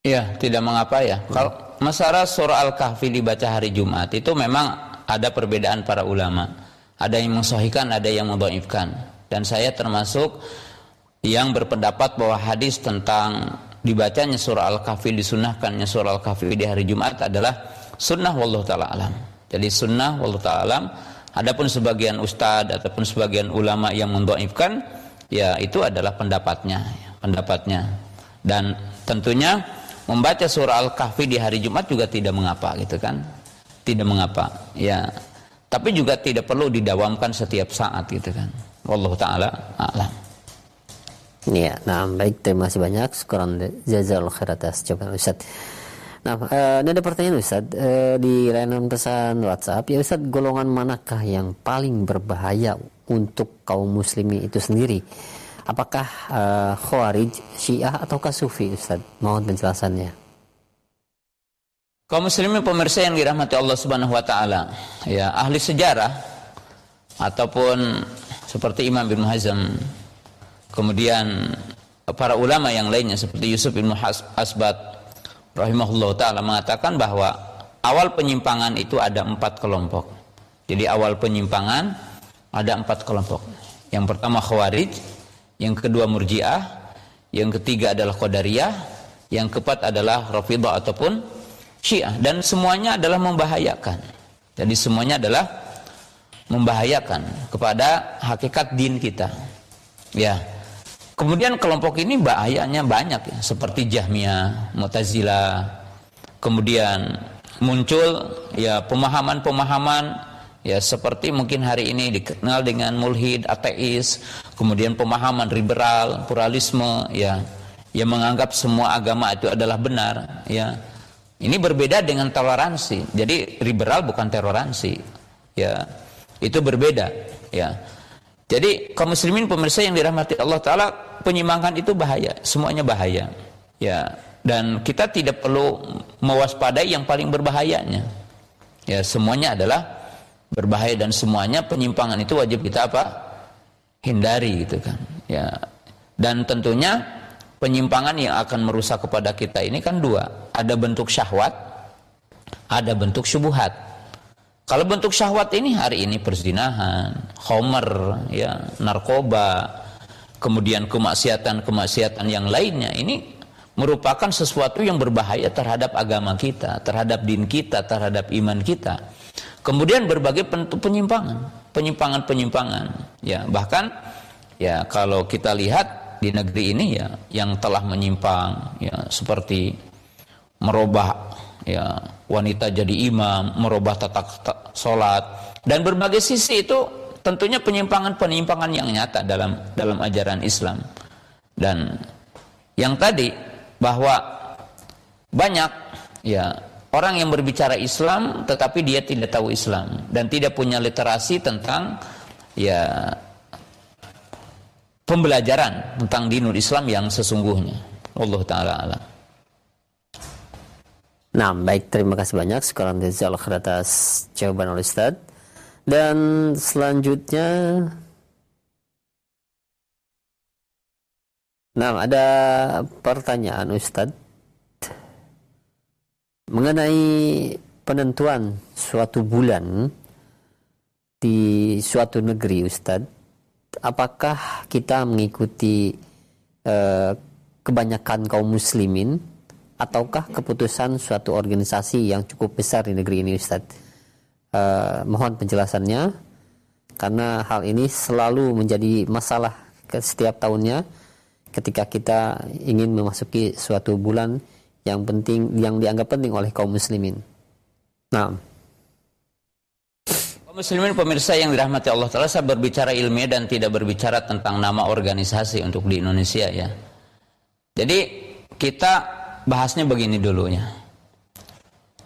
B: Iya, tidak mengapa ya. Hmm. Kalau masalah surah Al-Kahfi dibaca hari Jumat itu memang ada perbedaan para ulama. Ada yang mensahihkan, ada yang mendhaifkan. Dan saya termasuk yang berpendapat bahwa hadis tentang dibacanya surah Al-Kahfi disunahkannya surah Al-Kahfi di hari Jumat adalah sunnah wallahu taala alam. Jadi sunnah wallahu taala alam. Adapun sebagian ustadz ataupun sebagian ulama yang mendhaifkan ya itu adalah pendapatnya, pendapatnya. Dan tentunya membaca surah Al-Kahfi di hari Jumat juga tidak mengapa gitu kan. Tidak mengapa. Ya. Tapi juga tidak perlu didawamkan setiap saat gitu kan. Wallahu taala alam.
A: Ya, nah baik terima kasih banyak. Sekurang jazal khair atas jawaban Ustaz. Nah, uh, ini ada pertanyaan Ustaz uh, di layanan pesan WhatsApp. Ya Ustaz, golongan manakah yang paling berbahaya untuk kaum muslimin itu sendiri? Apakah uh, Khawarij, Syiah ataukah Sufi Ustaz? Mohon penjelasannya.
B: Kaum muslimin pemirsa yang dirahmati Allah Subhanahu wa taala, ya ahli sejarah ataupun seperti Imam bin Hazm Kemudian para ulama yang lainnya seperti Yusuf bin Asbat rahimahullah taala mengatakan bahwa awal penyimpangan itu ada empat kelompok. Jadi awal penyimpangan ada empat kelompok. Yang pertama Khawarij, yang kedua Murji'ah, yang ketiga adalah Qadariyah, yang keempat adalah Rafidah ataupun Syiah dan semuanya adalah membahayakan. Jadi semuanya adalah membahayakan kepada hakikat din kita. Ya. Kemudian kelompok ini bahayanya banyak ya, seperti Jahmiyah, Mu'tazilah. Kemudian muncul ya pemahaman-pemahaman ya seperti mungkin hari ini dikenal dengan mulhid, ateis, kemudian pemahaman liberal, pluralisme ya yang menganggap semua agama itu adalah benar ya. Ini berbeda dengan toleransi. Jadi liberal bukan toleransi. Ya. Itu berbeda ya. Jadi kaum muslimin pemirsa yang dirahmati Allah taala penyimpangan itu bahaya, semuanya bahaya. Ya, dan kita tidak perlu mewaspadai yang paling berbahayanya. Ya, semuanya adalah berbahaya dan semuanya penyimpangan itu wajib kita apa? hindari gitu kan. Ya. Dan tentunya penyimpangan yang akan merusak kepada kita ini kan dua, ada bentuk syahwat, ada bentuk syubhat. Kalau bentuk syahwat ini hari ini perzinahan, homer, ya, narkoba, kemudian kemaksiatan-kemaksiatan yang lainnya ini merupakan sesuatu yang berbahaya terhadap agama kita, terhadap din kita, terhadap iman kita. Kemudian berbagai penyimpangan, penyimpangan-penyimpangan. Ya, bahkan ya kalau kita lihat di negeri ini ya yang telah menyimpang ya seperti merubah ya wanita jadi imam, merubah tata sholat dan berbagai sisi itu tentunya penyimpangan-penyimpangan yang nyata dalam dalam ajaran Islam dan yang tadi bahwa banyak ya orang yang berbicara Islam tetapi dia tidak tahu Islam dan tidak punya literasi tentang ya pembelajaran tentang dinul Islam yang sesungguhnya. Allah taala alam.
A: Nah, baik terima kasih banyak sekarang Rizal atas jawaban oleh Ustaz. Dan selanjutnya Nah, ada pertanyaan Ustadz mengenai penentuan suatu bulan di suatu negeri Ustadz apakah kita mengikuti eh, kebanyakan kaum muslimin ataukah keputusan suatu organisasi yang cukup besar di negeri ini Ustadz eh, mohon penjelasannya karena hal ini selalu menjadi masalah setiap tahunnya ketika kita ingin memasuki suatu bulan yang penting yang dianggap penting oleh kaum muslimin. Nah,
B: kaum muslimin pemirsa yang dirahmati Allah Taala saya berbicara ilmiah dan tidak berbicara tentang nama organisasi untuk di Indonesia ya. Jadi kita bahasnya begini dulunya.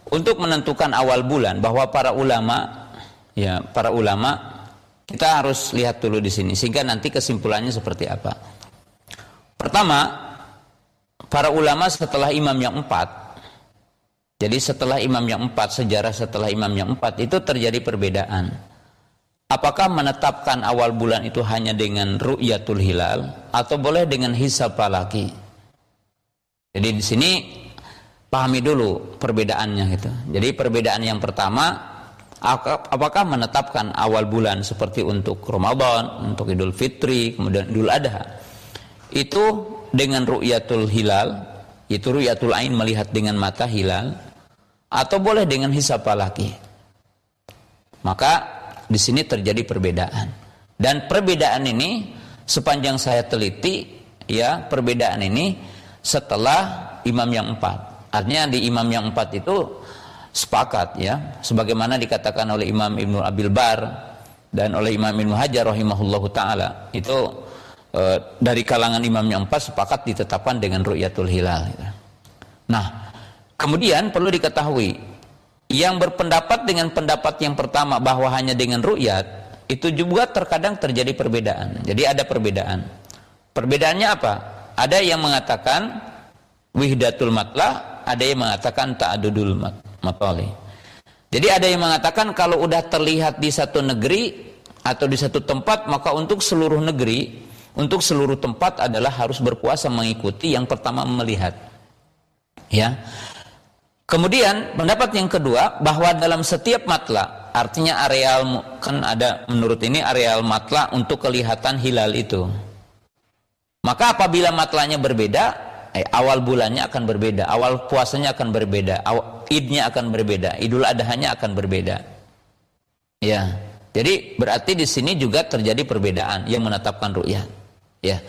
B: Untuk menentukan awal bulan bahwa para ulama ya para ulama kita harus lihat dulu di sini sehingga nanti kesimpulannya seperti apa. Pertama, para ulama setelah imam yang empat jadi setelah imam yang empat sejarah setelah imam yang empat itu terjadi perbedaan. Apakah menetapkan awal bulan itu hanya dengan ru'yatul hilal atau boleh dengan hisab falaki jadi di sini pahami dulu perbedaannya gitu. Jadi perbedaan yang pertama apakah menetapkan awal bulan seperti untuk Ramadan untuk Idul Fitri kemudian Idul Adha? Itu dengan ru'yatul hilal, itu ru'yatul ain melihat dengan mata hilal, atau boleh dengan hisab falaki. Maka di sini terjadi perbedaan. Dan perbedaan ini sepanjang saya teliti, ya perbedaan ini setelah imam yang empat. Artinya di imam yang empat itu sepakat ya, sebagaimana dikatakan oleh Imam Ibnu Abil Bar dan oleh Imam Ibnu Hajar rahimahullahu taala itu e, dari kalangan imam yang empat sepakat ditetapkan dengan ru'yatul hilal. Nah, kemudian perlu diketahui yang berpendapat dengan pendapat yang pertama bahwa hanya dengan ru'yat itu juga terkadang terjadi perbedaan. Jadi ada perbedaan. Perbedaannya apa? Ada yang mengatakan wihdatul matlah, ada yang mengatakan ta'adudul matali. Jadi ada yang mengatakan kalau udah terlihat di satu negeri atau di satu tempat maka untuk seluruh negeri untuk seluruh tempat adalah harus berpuasa mengikuti yang pertama melihat. Ya. Kemudian pendapat yang kedua bahwa dalam setiap matla artinya areal kan ada menurut ini areal matla untuk kelihatan hilal itu. Maka apabila matlanya berbeda, eh, awal bulannya akan berbeda, awal puasanya akan berbeda, awal, idnya akan berbeda, idul adhanya akan berbeda. Ya. Jadi berarti di sini juga terjadi perbedaan yang menetapkan ru'yah. Ya.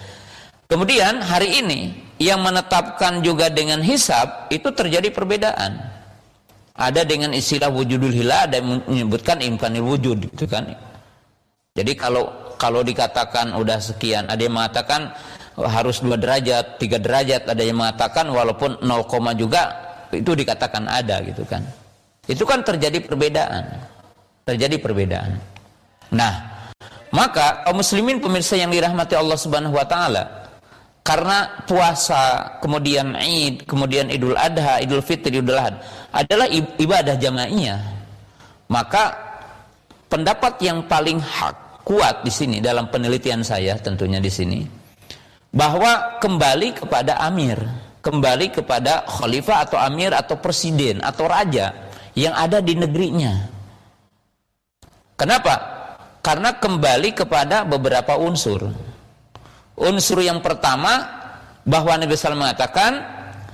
B: Kemudian hari ini yang menetapkan juga dengan hisab itu terjadi perbedaan. Ada dengan istilah wujudul hilal ada yang menyebutkan imkanil wujud gitu kan. Jadi kalau kalau dikatakan udah sekian, ada yang mengatakan harus dua derajat, tiga derajat, ada yang mengatakan walaupun 0, juga itu dikatakan ada gitu kan. Itu kan terjadi perbedaan. Terjadi perbedaan. Nah, maka kaum muslimin pemirsa yang dirahmati Allah Subhanahu wa taala karena puasa, kemudian Id, kemudian Idul Adha, Idul Fitri, Idul Adha adalah ibadah jamaiyah. Maka pendapat yang paling hak kuat di sini dalam penelitian saya tentunya di sini bahwa kembali kepada amir, kembali kepada khalifah atau amir atau presiden atau raja yang ada di negerinya. Kenapa? Karena kembali kepada beberapa unsur. Unsur yang pertama bahwa Nabi SAW mengatakan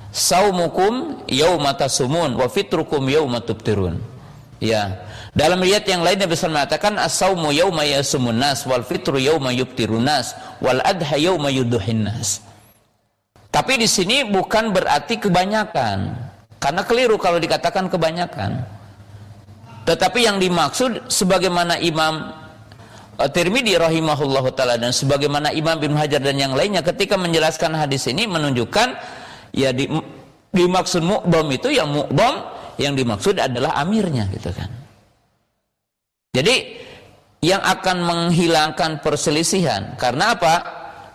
B: saumukum yaumata sumun wa fitrukum yaumatubtirun. Ya. Dalam riwayat yang lain Nabi SAW mengatakan as-saumu yauma yasumun nas wal fitru yauma yubtirun nas wal adha yauma yuduhin nas. Tapi di sini bukan berarti kebanyakan. Karena keliru kalau dikatakan kebanyakan. Tetapi yang dimaksud sebagaimana Imam Tirmidzi rahimahullahu taala dan sebagaimana Imam Ibnu Hajar dan yang lainnya ketika menjelaskan hadis ini menunjukkan ya di dimaksud mu'bam itu yang mu'bam yang dimaksud adalah amirnya gitu kan. Jadi yang akan menghilangkan perselisihan karena apa?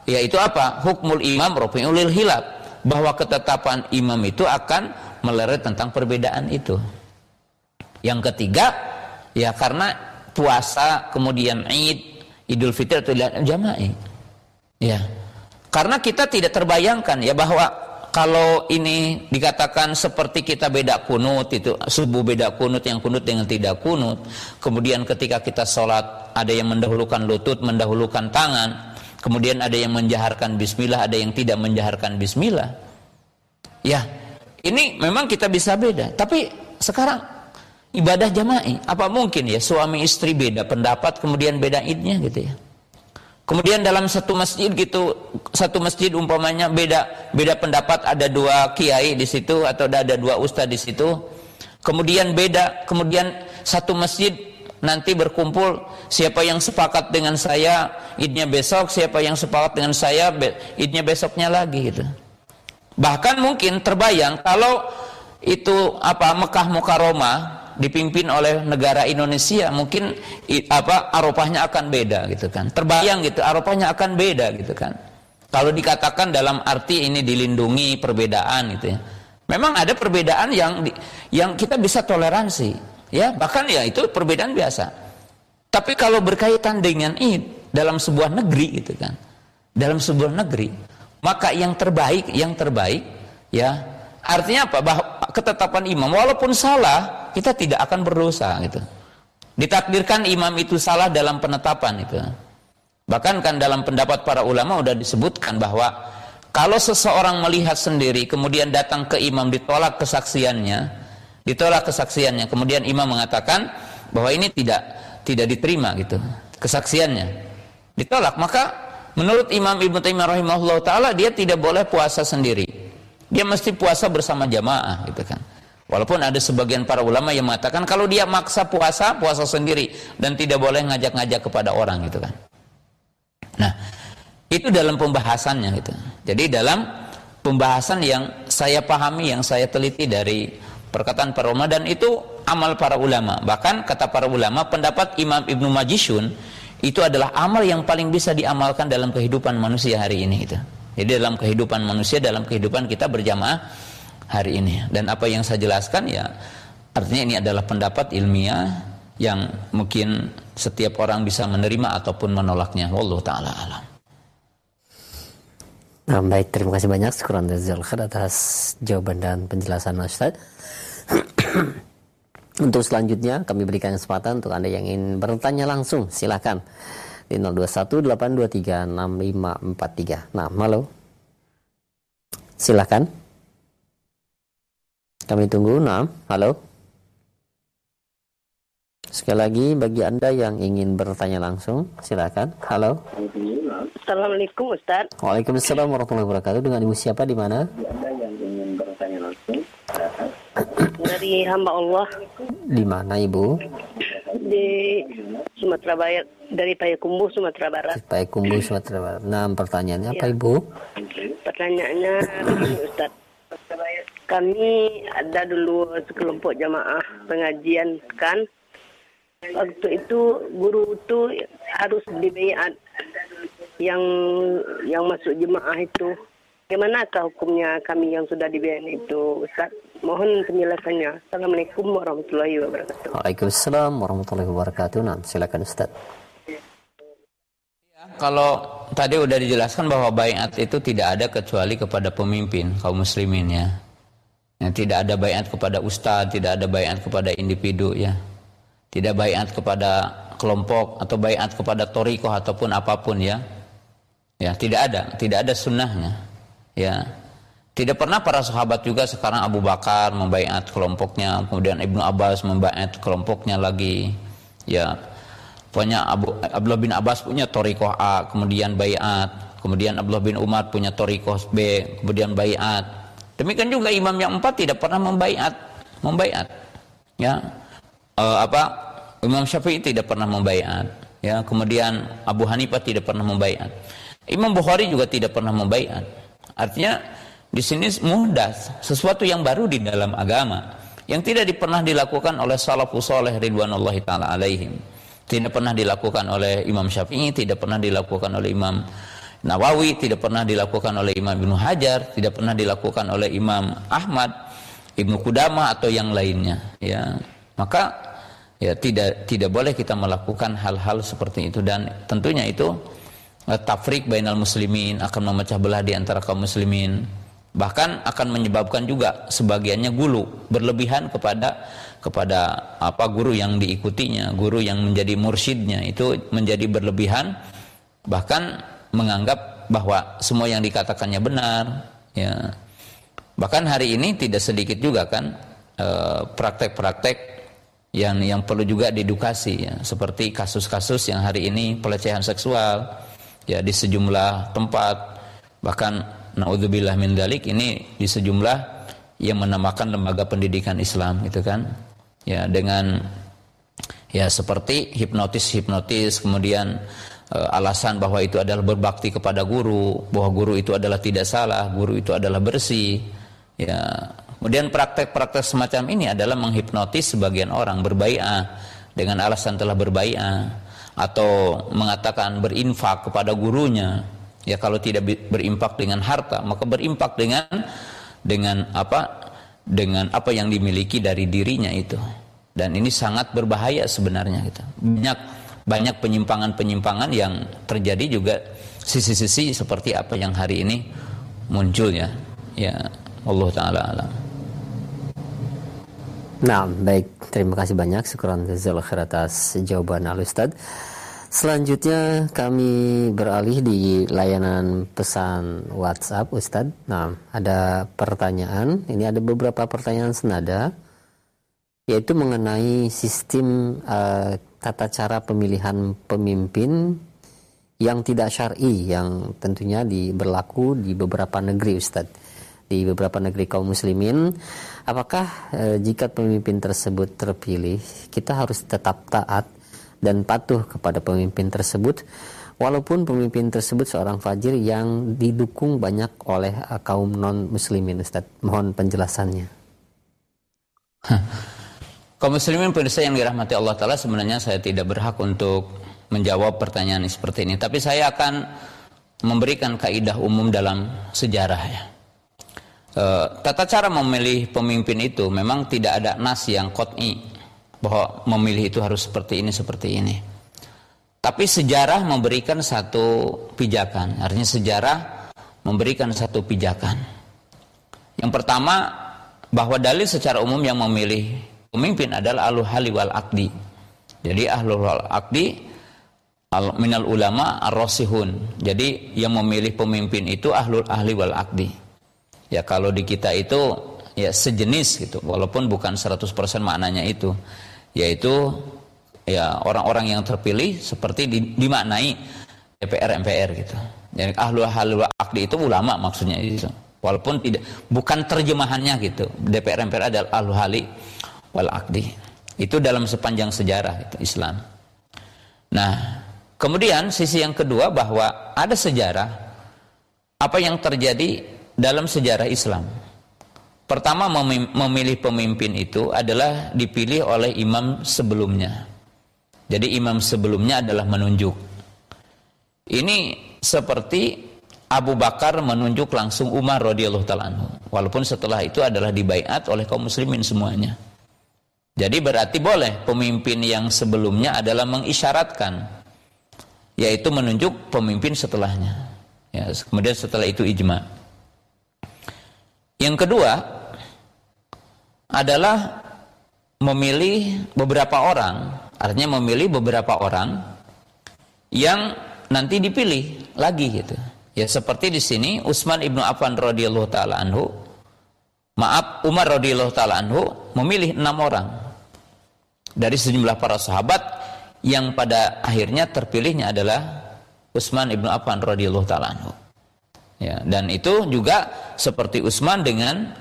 B: Yaitu apa? Hukmul imam rofi'ulil hilab bahwa ketetapan imam itu akan meleret tentang perbedaan itu. Yang ketiga, ya karena puasa kemudian Id, Idul Fitri atau jama'i. Ya. Karena kita tidak terbayangkan ya bahwa kalau ini dikatakan seperti kita beda kunut itu subuh beda kunut yang kunut dengan tidak kunut. Kemudian ketika kita sholat ada yang mendahulukan lutut mendahulukan tangan. Kemudian ada yang menjaharkan bismillah ada yang tidak menjaharkan bismillah. Ya. Ini memang kita bisa beda. Tapi sekarang ibadah jama'i apa mungkin ya suami istri beda pendapat kemudian beda idnya gitu ya Kemudian dalam satu masjid gitu, satu masjid umpamanya beda beda pendapat ada dua kiai di situ atau ada dua ustadz di situ. Kemudian beda, kemudian satu masjid nanti berkumpul siapa yang sepakat dengan saya idnya besok, siapa yang sepakat dengan saya idnya besoknya lagi gitu. Bahkan mungkin terbayang kalau itu apa Mekah Mukaromah dipimpin oleh negara Indonesia mungkin apa Arafahnya akan beda gitu kan. Terbayang gitu Arafahnya akan beda gitu kan. Kalau dikatakan dalam arti ini dilindungi perbedaan gitu ya. Memang ada perbedaan yang yang kita bisa toleransi ya. Bahkan ya itu perbedaan biasa. Tapi kalau berkaitan dengan ini dalam sebuah negeri gitu kan. Dalam sebuah negeri maka yang terbaik yang terbaik ya artinya apa bahwa ketetapan imam walaupun salah kita tidak akan berdosa gitu. Ditakdirkan imam itu salah dalam penetapan itu. Bahkan kan dalam pendapat para ulama sudah disebutkan bahwa kalau seseorang melihat sendiri kemudian datang ke imam ditolak kesaksiannya, ditolak kesaksiannya, kemudian imam mengatakan bahwa ini tidak tidak diterima gitu kesaksiannya. Ditolak, maka menurut Imam Ibnu Taimiyah rahimahullah taala dia tidak boleh puasa sendiri. Dia mesti puasa bersama jamaah gitu kan. Walaupun ada sebagian para ulama yang mengatakan kalau dia maksa puasa, puasa sendiri dan tidak boleh ngajak-ngajak kepada orang gitu kan. Nah, itu dalam pembahasannya gitu. Jadi dalam pembahasan yang saya pahami, yang saya teliti dari perkataan para ulama dan itu amal para ulama. Bahkan kata para ulama pendapat Imam Ibnu Majishun itu adalah amal yang paling bisa diamalkan dalam kehidupan manusia hari ini itu. Jadi dalam kehidupan manusia, dalam kehidupan kita berjamaah hari ini. Dan apa yang saya jelaskan ya artinya ini adalah pendapat ilmiah yang mungkin setiap orang bisa menerima ataupun menolaknya. Wallahu taala alam.
A: Nah, baik, terima kasih banyak Syukuran Jazil atas jawaban dan penjelasan Ustaz. untuk selanjutnya kami berikan kesempatan untuk Anda yang ingin bertanya langsung, silakan di 0218236543. Nah, halo. Silakan. Kami tunggu. Nah, halo. Sekali lagi bagi Anda yang ingin bertanya langsung, silakan. Halo.
D: Assalamualaikum Ustaz.
A: Waalaikumsalam warahmatullahi wabarakatuh. Dengan Ibu siapa di mana?
D: Dari hamba Allah.
A: Di mana Ibu?
D: Di Sumatera Barat, dari Payakumbuh Sumatera Barat.
A: Payakumbuh Sumatera Barat. Nah, pertanyaannya apa ya. Ibu?
D: Pertanyaannya Ustaz kami ada dulu sekelompok jamaah pengajian kan waktu itu guru itu harus dibayar yang yang masuk jemaah itu Bagaimana hukumnya kami yang sudah dibayar itu Ustaz? Mohon penjelasannya. Assalamualaikum warahmatullahi wabarakatuh.
A: Waalaikumsalam warahmatullahi wabarakatuh. Nah, silakan Ustaz.
B: Ya, kalau tadi udah dijelaskan bahwa bayat itu tidak ada kecuali kepada pemimpin kaum muslimin ya. Ya, tidak ada bayat kepada ustadz, tidak ada bayat kepada individu ya. Tidak bayat kepada kelompok atau bayat kepada torikoh ataupun apa pun ya. Ya, tidak ada, tidak ada sunnahnya. Ya. Tidak pernah para sahabat juga sekarang Abu Bakar membayat kelompoknya, kemudian Ibnu Abbas membayat kelompoknya lagi. Ya. Punya Abu Abdullah bin Abbas punya torikoh A, kemudian bayat, kemudian Abdullah bin Umar punya torikoh B, kemudian bayat Demikian juga imam yang empat tidak pernah membaiat, membaiat. Ya, e, apa? Imam Syafi'i tidak pernah membaiat. Ya, kemudian Abu Hanifah tidak pernah membaiat. Imam Bukhari juga tidak pernah membaiat. Artinya di sini mudah, sesuatu yang baru di dalam agama. yang tidak pernah dilakukan oleh salafus saleh ridwanullahi taala alaihim. Tidak pernah dilakukan oleh Imam Syafi'i, tidak pernah dilakukan oleh Imam Nawawi, tidak pernah dilakukan oleh Imam Ibnu Hajar, tidak pernah dilakukan oleh Imam Ahmad, Ibnu Kudama atau yang lainnya, ya. Maka ya tidak tidak boleh kita melakukan hal-hal seperti itu dan tentunya itu tafrik bainal muslimin akan memecah belah di antara kaum muslimin. Bahkan akan menyebabkan juga sebagiannya gulu berlebihan kepada kepada apa guru yang diikutinya guru yang menjadi mursyidnya. Itu menjadi berlebihan bahkan menganggap bahwa semua yang dikatakannya benar ya. Bahkan hari ini tidak sedikit juga kan eh, praktek-praktek yang yang perlu juga diedukasi ya. Seperti kasus-kasus yang hari ini pelecehan seksual ya di sejumlah tempat. Bahkan naudzubillah min dalik ini di sejumlah yang menamakan lembaga pendidikan Islam gitu kan? Ya dengan ya seperti hipnotis hipnotis kemudian e, alasan bahwa itu adalah berbakti kepada guru bahwa guru itu adalah tidak salah guru itu adalah bersih ya. Kemudian praktek-praktek semacam ini adalah menghipnotis sebagian orang berbaiat dengan alasan telah berbaiat atau mengatakan berinfak kepada gurunya Ya kalau tidak berimpak dengan harta, maka berimpak dengan dengan apa? Dengan apa yang dimiliki dari dirinya itu. Dan ini sangat berbahaya sebenarnya gitu. Banyak banyak penyimpangan-penyimpangan yang terjadi juga sisi-sisi seperti apa yang hari ini muncul ya. Ya Allah taala alam.
A: Nah, baik. Terima kasih banyak. Syukuran jazakallahu atas jawaban Al Ustaz. Selanjutnya kami beralih di layanan pesan WhatsApp Ustadz. Nah, ada pertanyaan. Ini ada beberapa pertanyaan senada yaitu mengenai sistem uh, tata cara pemilihan pemimpin yang tidak syar'i yang tentunya di, berlaku di beberapa negeri Ustadz. Di beberapa negeri kaum muslimin, apakah uh, jika pemimpin tersebut terpilih, kita harus tetap taat dan patuh kepada pemimpin tersebut. Walaupun pemimpin tersebut seorang fajir yang didukung banyak oleh uh, kaum non muslimin Ustaz. Mohon penjelasannya.
B: Kaum muslimin pemirsa yang dirahmati Allah taala sebenarnya saya tidak berhak untuk menjawab pertanyaan seperti ini. Tapi saya akan memberikan kaidah umum dalam sejarah ya. E, tata cara memilih pemimpin itu memang tidak ada nas yang qot'i bahwa memilih itu harus seperti ini seperti ini. Tapi sejarah memberikan satu pijakan. Artinya sejarah memberikan satu pijakan. Yang pertama bahwa dalil secara umum yang memilih pemimpin adalah ahlu hali wal akdi. Jadi ahlu wal akdi al minal ulama ar-rasihun. Jadi yang memilih pemimpin itu ahlul ahli wal akdi. Ya kalau di kita itu ya sejenis gitu walaupun bukan 100% maknanya itu yaitu ya orang-orang yang terpilih seperti dimaknai DPR MPR gitu. Jadi ahlu ahlu akdi itu ulama maksudnya itu. Walaupun tidak bukan terjemahannya gitu. DPR MPR adalah ahlu hali wal akdi. Itu dalam sepanjang sejarah itu Islam. Nah, kemudian sisi yang kedua bahwa ada sejarah apa yang terjadi dalam sejarah Islam. Pertama memilih pemimpin itu adalah dipilih oleh imam sebelumnya. Jadi imam sebelumnya adalah menunjuk. Ini seperti Abu Bakar menunjuk langsung Umar radhiyallahu taala Walaupun setelah itu adalah dibaiat oleh kaum muslimin semuanya. Jadi berarti boleh pemimpin yang sebelumnya adalah mengisyaratkan yaitu menunjuk pemimpin setelahnya. Ya, kemudian setelah itu ijma. Yang kedua, adalah memilih beberapa orang, artinya memilih beberapa orang yang nanti dipilih lagi gitu. Ya seperti di sini Utsman ibnu Affan radhiyallahu taala anhu, maaf Umar radhiyallahu taala anhu memilih enam orang dari sejumlah para sahabat yang pada akhirnya terpilihnya adalah Utsman ibnu Affan radhiyallahu taala anhu. Ya, dan itu juga seperti Utsman dengan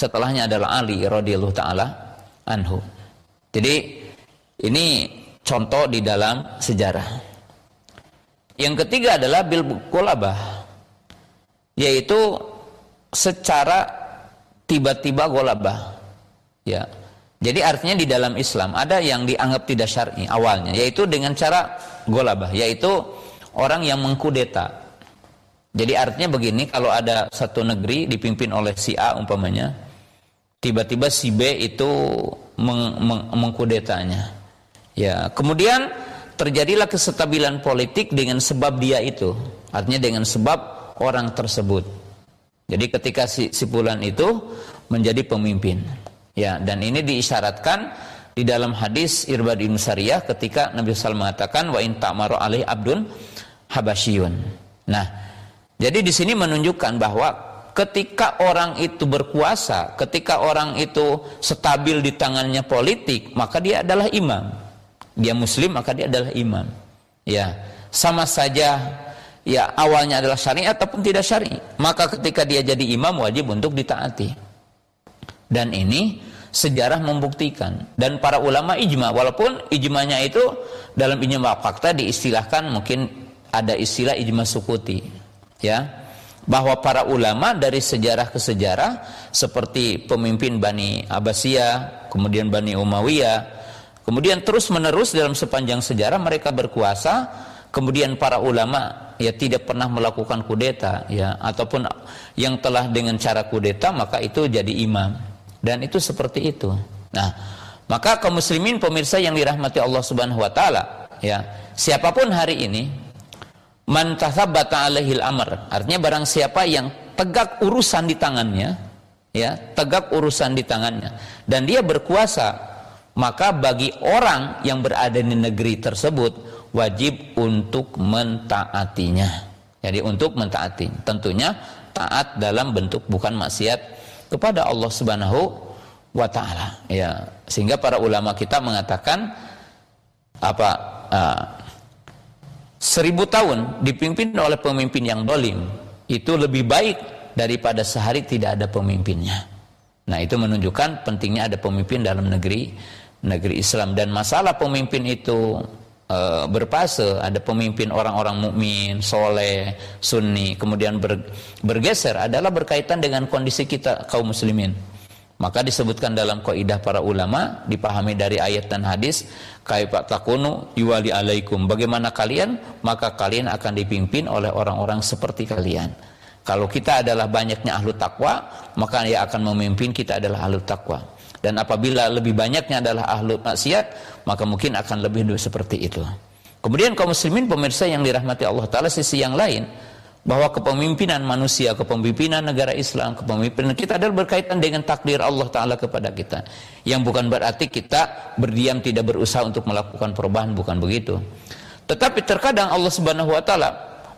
B: setelahnya adalah Ali radhiyallahu taala anhu. Jadi ini contoh di dalam sejarah. Yang ketiga adalah bil kulabah yaitu secara tiba-tiba golabah ya Jadi artinya di dalam Islam ada yang dianggap tidak syar'i awalnya yaitu dengan cara golabah yaitu orang yang mengkudeta. Jadi artinya begini kalau ada satu negeri dipimpin oleh si A umpamanya tiba-tiba si B itu meng, meng, mengkudetanya. Ya, kemudian terjadilah kesetabilan politik dengan sebab dia itu. Artinya dengan sebab orang tersebut. Jadi ketika si, si Fulan itu menjadi pemimpin. Ya, dan ini diisyaratkan di dalam hadis Irbad bin Sariyah ketika Nabi SAW mengatakan wa in ta'maru alaihi abdun habasyun. Nah, jadi di sini menunjukkan bahwa ketika orang itu berkuasa, ketika orang itu stabil di tangannya politik, maka dia adalah imam. Dia muslim maka dia adalah imam. Ya, sama saja ya awalnya adalah syar'i ataupun tidak syar'i. Maka ketika dia jadi imam wajib untuk ditaati. Dan ini sejarah membuktikan dan para ulama ijma walaupun ijmanya itu dalam ijma fakta diistilahkan mungkin ada istilah ijma sukuti ya bahwa para ulama dari sejarah ke sejarah seperti pemimpin Bani Abbasiyah kemudian Bani Umayyah kemudian terus menerus dalam sepanjang sejarah mereka berkuasa kemudian para ulama ya tidak pernah melakukan kudeta ya ataupun yang telah dengan cara kudeta maka itu jadi imam dan itu seperti itu. Nah, maka kaum muslimin pemirsa yang dirahmati Allah Subhanahu wa taala, ya. Siapa pun hari ini man tathabbata alaihil amr, artinya barang siapa yang tegak urusan di tangannya, ya, tegak urusan di tangannya dan dia berkuasa, maka bagi orang yang berada di negeri tersebut wajib untuk mentaatinya. Jadi untuk mentaati, tentunya taat dalam bentuk bukan maksiat kepada Allah Subhanahu wa taala. Ya sehingga para ulama kita mengatakan apa uh, seribu tahun dipimpin oleh pemimpin yang dolim. Itu lebih baik daripada sehari tidak ada pemimpinnya. Nah itu menunjukkan pentingnya ada pemimpin dalam negeri negeri Islam. Dan masalah pemimpin itu e, berpase ada pemimpin orang-orang mukmin, soleh, sunni, kemudian ber, bergeser adalah berkaitan dengan kondisi kita kaum muslimin. Maka disebutkan dalam kaidah para ulama dipahami dari ayat dan hadis kaifa takunu yuwali alaikum bagaimana kalian maka kalian akan dipimpin oleh orang-orang seperti kalian. Kalau kita adalah banyaknya ahlu takwa maka yang akan memimpin kita adalah ahlu takwa. Dan apabila lebih banyaknya adalah ahlu maksiat, maka mungkin akan lebih seperti itu. Kemudian kaum muslimin pemirsa yang dirahmati Allah Ta'ala sisi yang lain, bahwa kepemimpinan manusia, kepemimpinan negara Islam, kepemimpinan kita adalah berkaitan dengan takdir Allah Ta'ala kepada kita. Yang bukan berarti kita berdiam tidak berusaha untuk melakukan perubahan, bukan begitu. Tetapi terkadang Allah Subhanahu Wa Ta'ala,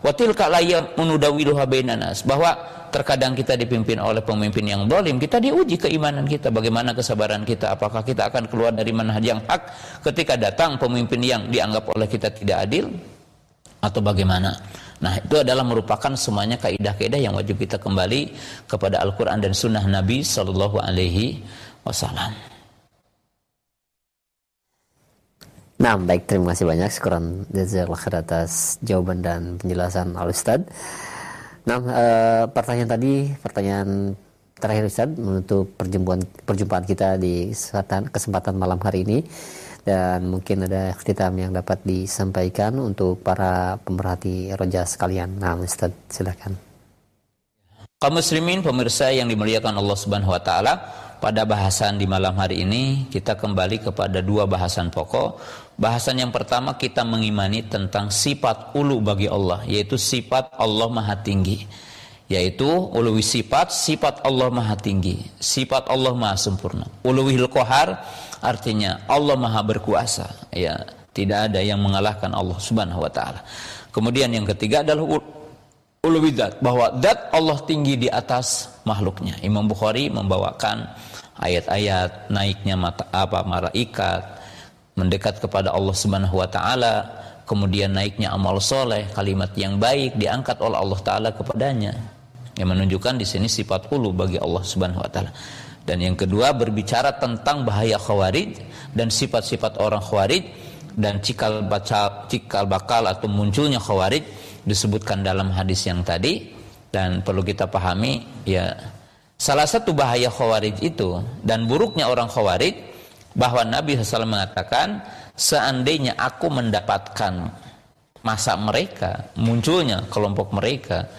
B: watilka layam menudawiluha bainanas, bahwa terkadang kita dipimpin oleh pemimpin yang dolim, kita diuji keimanan kita, bagaimana kesabaran kita, apakah kita akan keluar dari manhaj yang hak ketika datang pemimpin yang dianggap oleh kita tidak adil, atau bagaimana. Nah itu adalah merupakan semuanya kaidah-kaidah yang wajib kita kembali kepada Al-Quran dan Sunnah Nabi Sallallahu Alaihi Wasallam.
A: Nah, baik terima kasih banyak sekurang jazakallah atas jawaban dan penjelasan Al Ustaz. Nah, e, pertanyaan tadi, pertanyaan terakhir Ustaz menutup perjumpaan perjumpaan kita di kesempatan, kesempatan malam hari ini dan mungkin ada khitam yang dapat disampaikan untuk para pemerhati roja sekalian. Nah, Ustaz, silakan.
B: Kaum muslimin pemirsa yang dimuliakan Allah Subhanahu wa taala, pada bahasan di malam hari ini kita kembali kepada dua bahasan pokok Bahasan yang pertama kita mengimani tentang sifat ulu bagi Allah, yaitu sifat Allah Maha Tinggi. Yaitu uluwi sifat, sifat Allah Maha Tinggi, sifat Allah Maha Sempurna. Uluwihil kohar artinya Allah Maha Berkuasa. Ya, tidak ada yang mengalahkan Allah Subhanahu wa taala. Kemudian yang ketiga adalah uluwi dat, bahwa dat Allah tinggi di atas makhluknya. Imam Bukhari membawakan ayat-ayat naiknya mata apa malaikat, mendekat kepada Allah Subhanahu wa taala, kemudian naiknya amal soleh, kalimat yang baik diangkat oleh Allah taala kepadanya. Yang menunjukkan di sini sifat hulu bagi Allah Subhanahu wa taala. Dan yang kedua berbicara tentang bahaya khawarij dan sifat-sifat orang khawarij dan cikal baca cikal bakal atau munculnya khawarij disebutkan dalam hadis yang tadi dan perlu kita pahami ya salah satu bahaya khawarij itu dan buruknya orang khawarij bahwa Nabi SAW mengatakan seandainya aku mendapatkan masa mereka munculnya kelompok mereka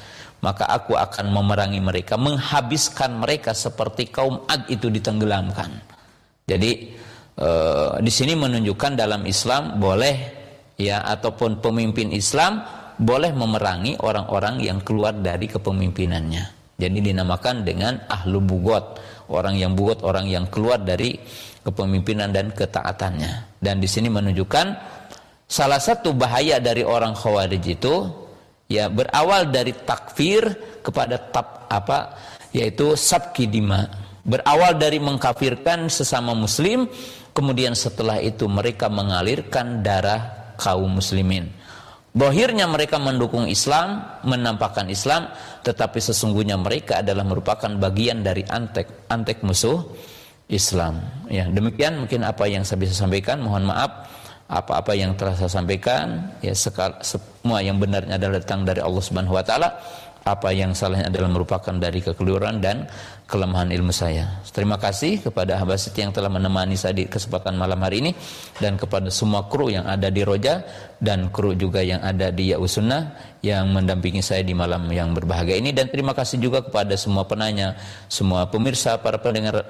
B: maka aku akan memerangi mereka menghabiskan mereka seperti kaum Ad itu ditenggelamkan jadi e, di sini menunjukkan dalam Islam boleh ya ataupun pemimpin Islam boleh memerangi orang-orang yang keluar dari kepemimpinannya jadi dinamakan dengan ahlu bugot orang yang bugot orang yang keluar dari kepemimpinan dan ketaatannya. Dan di sini menunjukkan salah satu bahaya dari orang khawarij itu ya berawal dari takfir kepada tab apa yaitu sabki dima. Berawal dari mengkafirkan sesama muslim, kemudian setelah itu mereka mengalirkan darah kaum muslimin. Bohirnya mereka mendukung Islam, menampakkan Islam, tetapi sesungguhnya mereka adalah merupakan bagian dari antek antek musuh Islam. Ya, demikian mungkin apa yang saya bisa sampaikan. Mohon maaf apa-apa yang telah saya sampaikan ya sekal, semua yang benarnya adalah datang dari Allah Subhanahu wa taala. Apa yang salahnya adalah merupakan dari kekeliruan dan kelemahan ilmu saya. Terima kasih kepada Habasit yang telah menemani saya di kesempatan malam hari ini dan kepada semua kru yang ada di Roja dan kru juga yang ada di Yausunah yang mendampingi saya di malam yang berbahagia ini dan terima kasih juga kepada semua penanya, semua pemirsa, para pendengar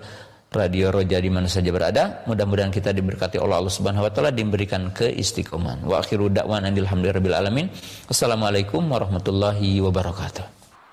B: Radio Roja di mana saja berada. Mudah-mudahan kita diberkati oleh Allah Subhanahu wa taala diberikan keistiqomahan. Wa akhiru da'wana alhamdulillahirabbil alamin. Assalamualaikum warahmatullahi wabarakatuh.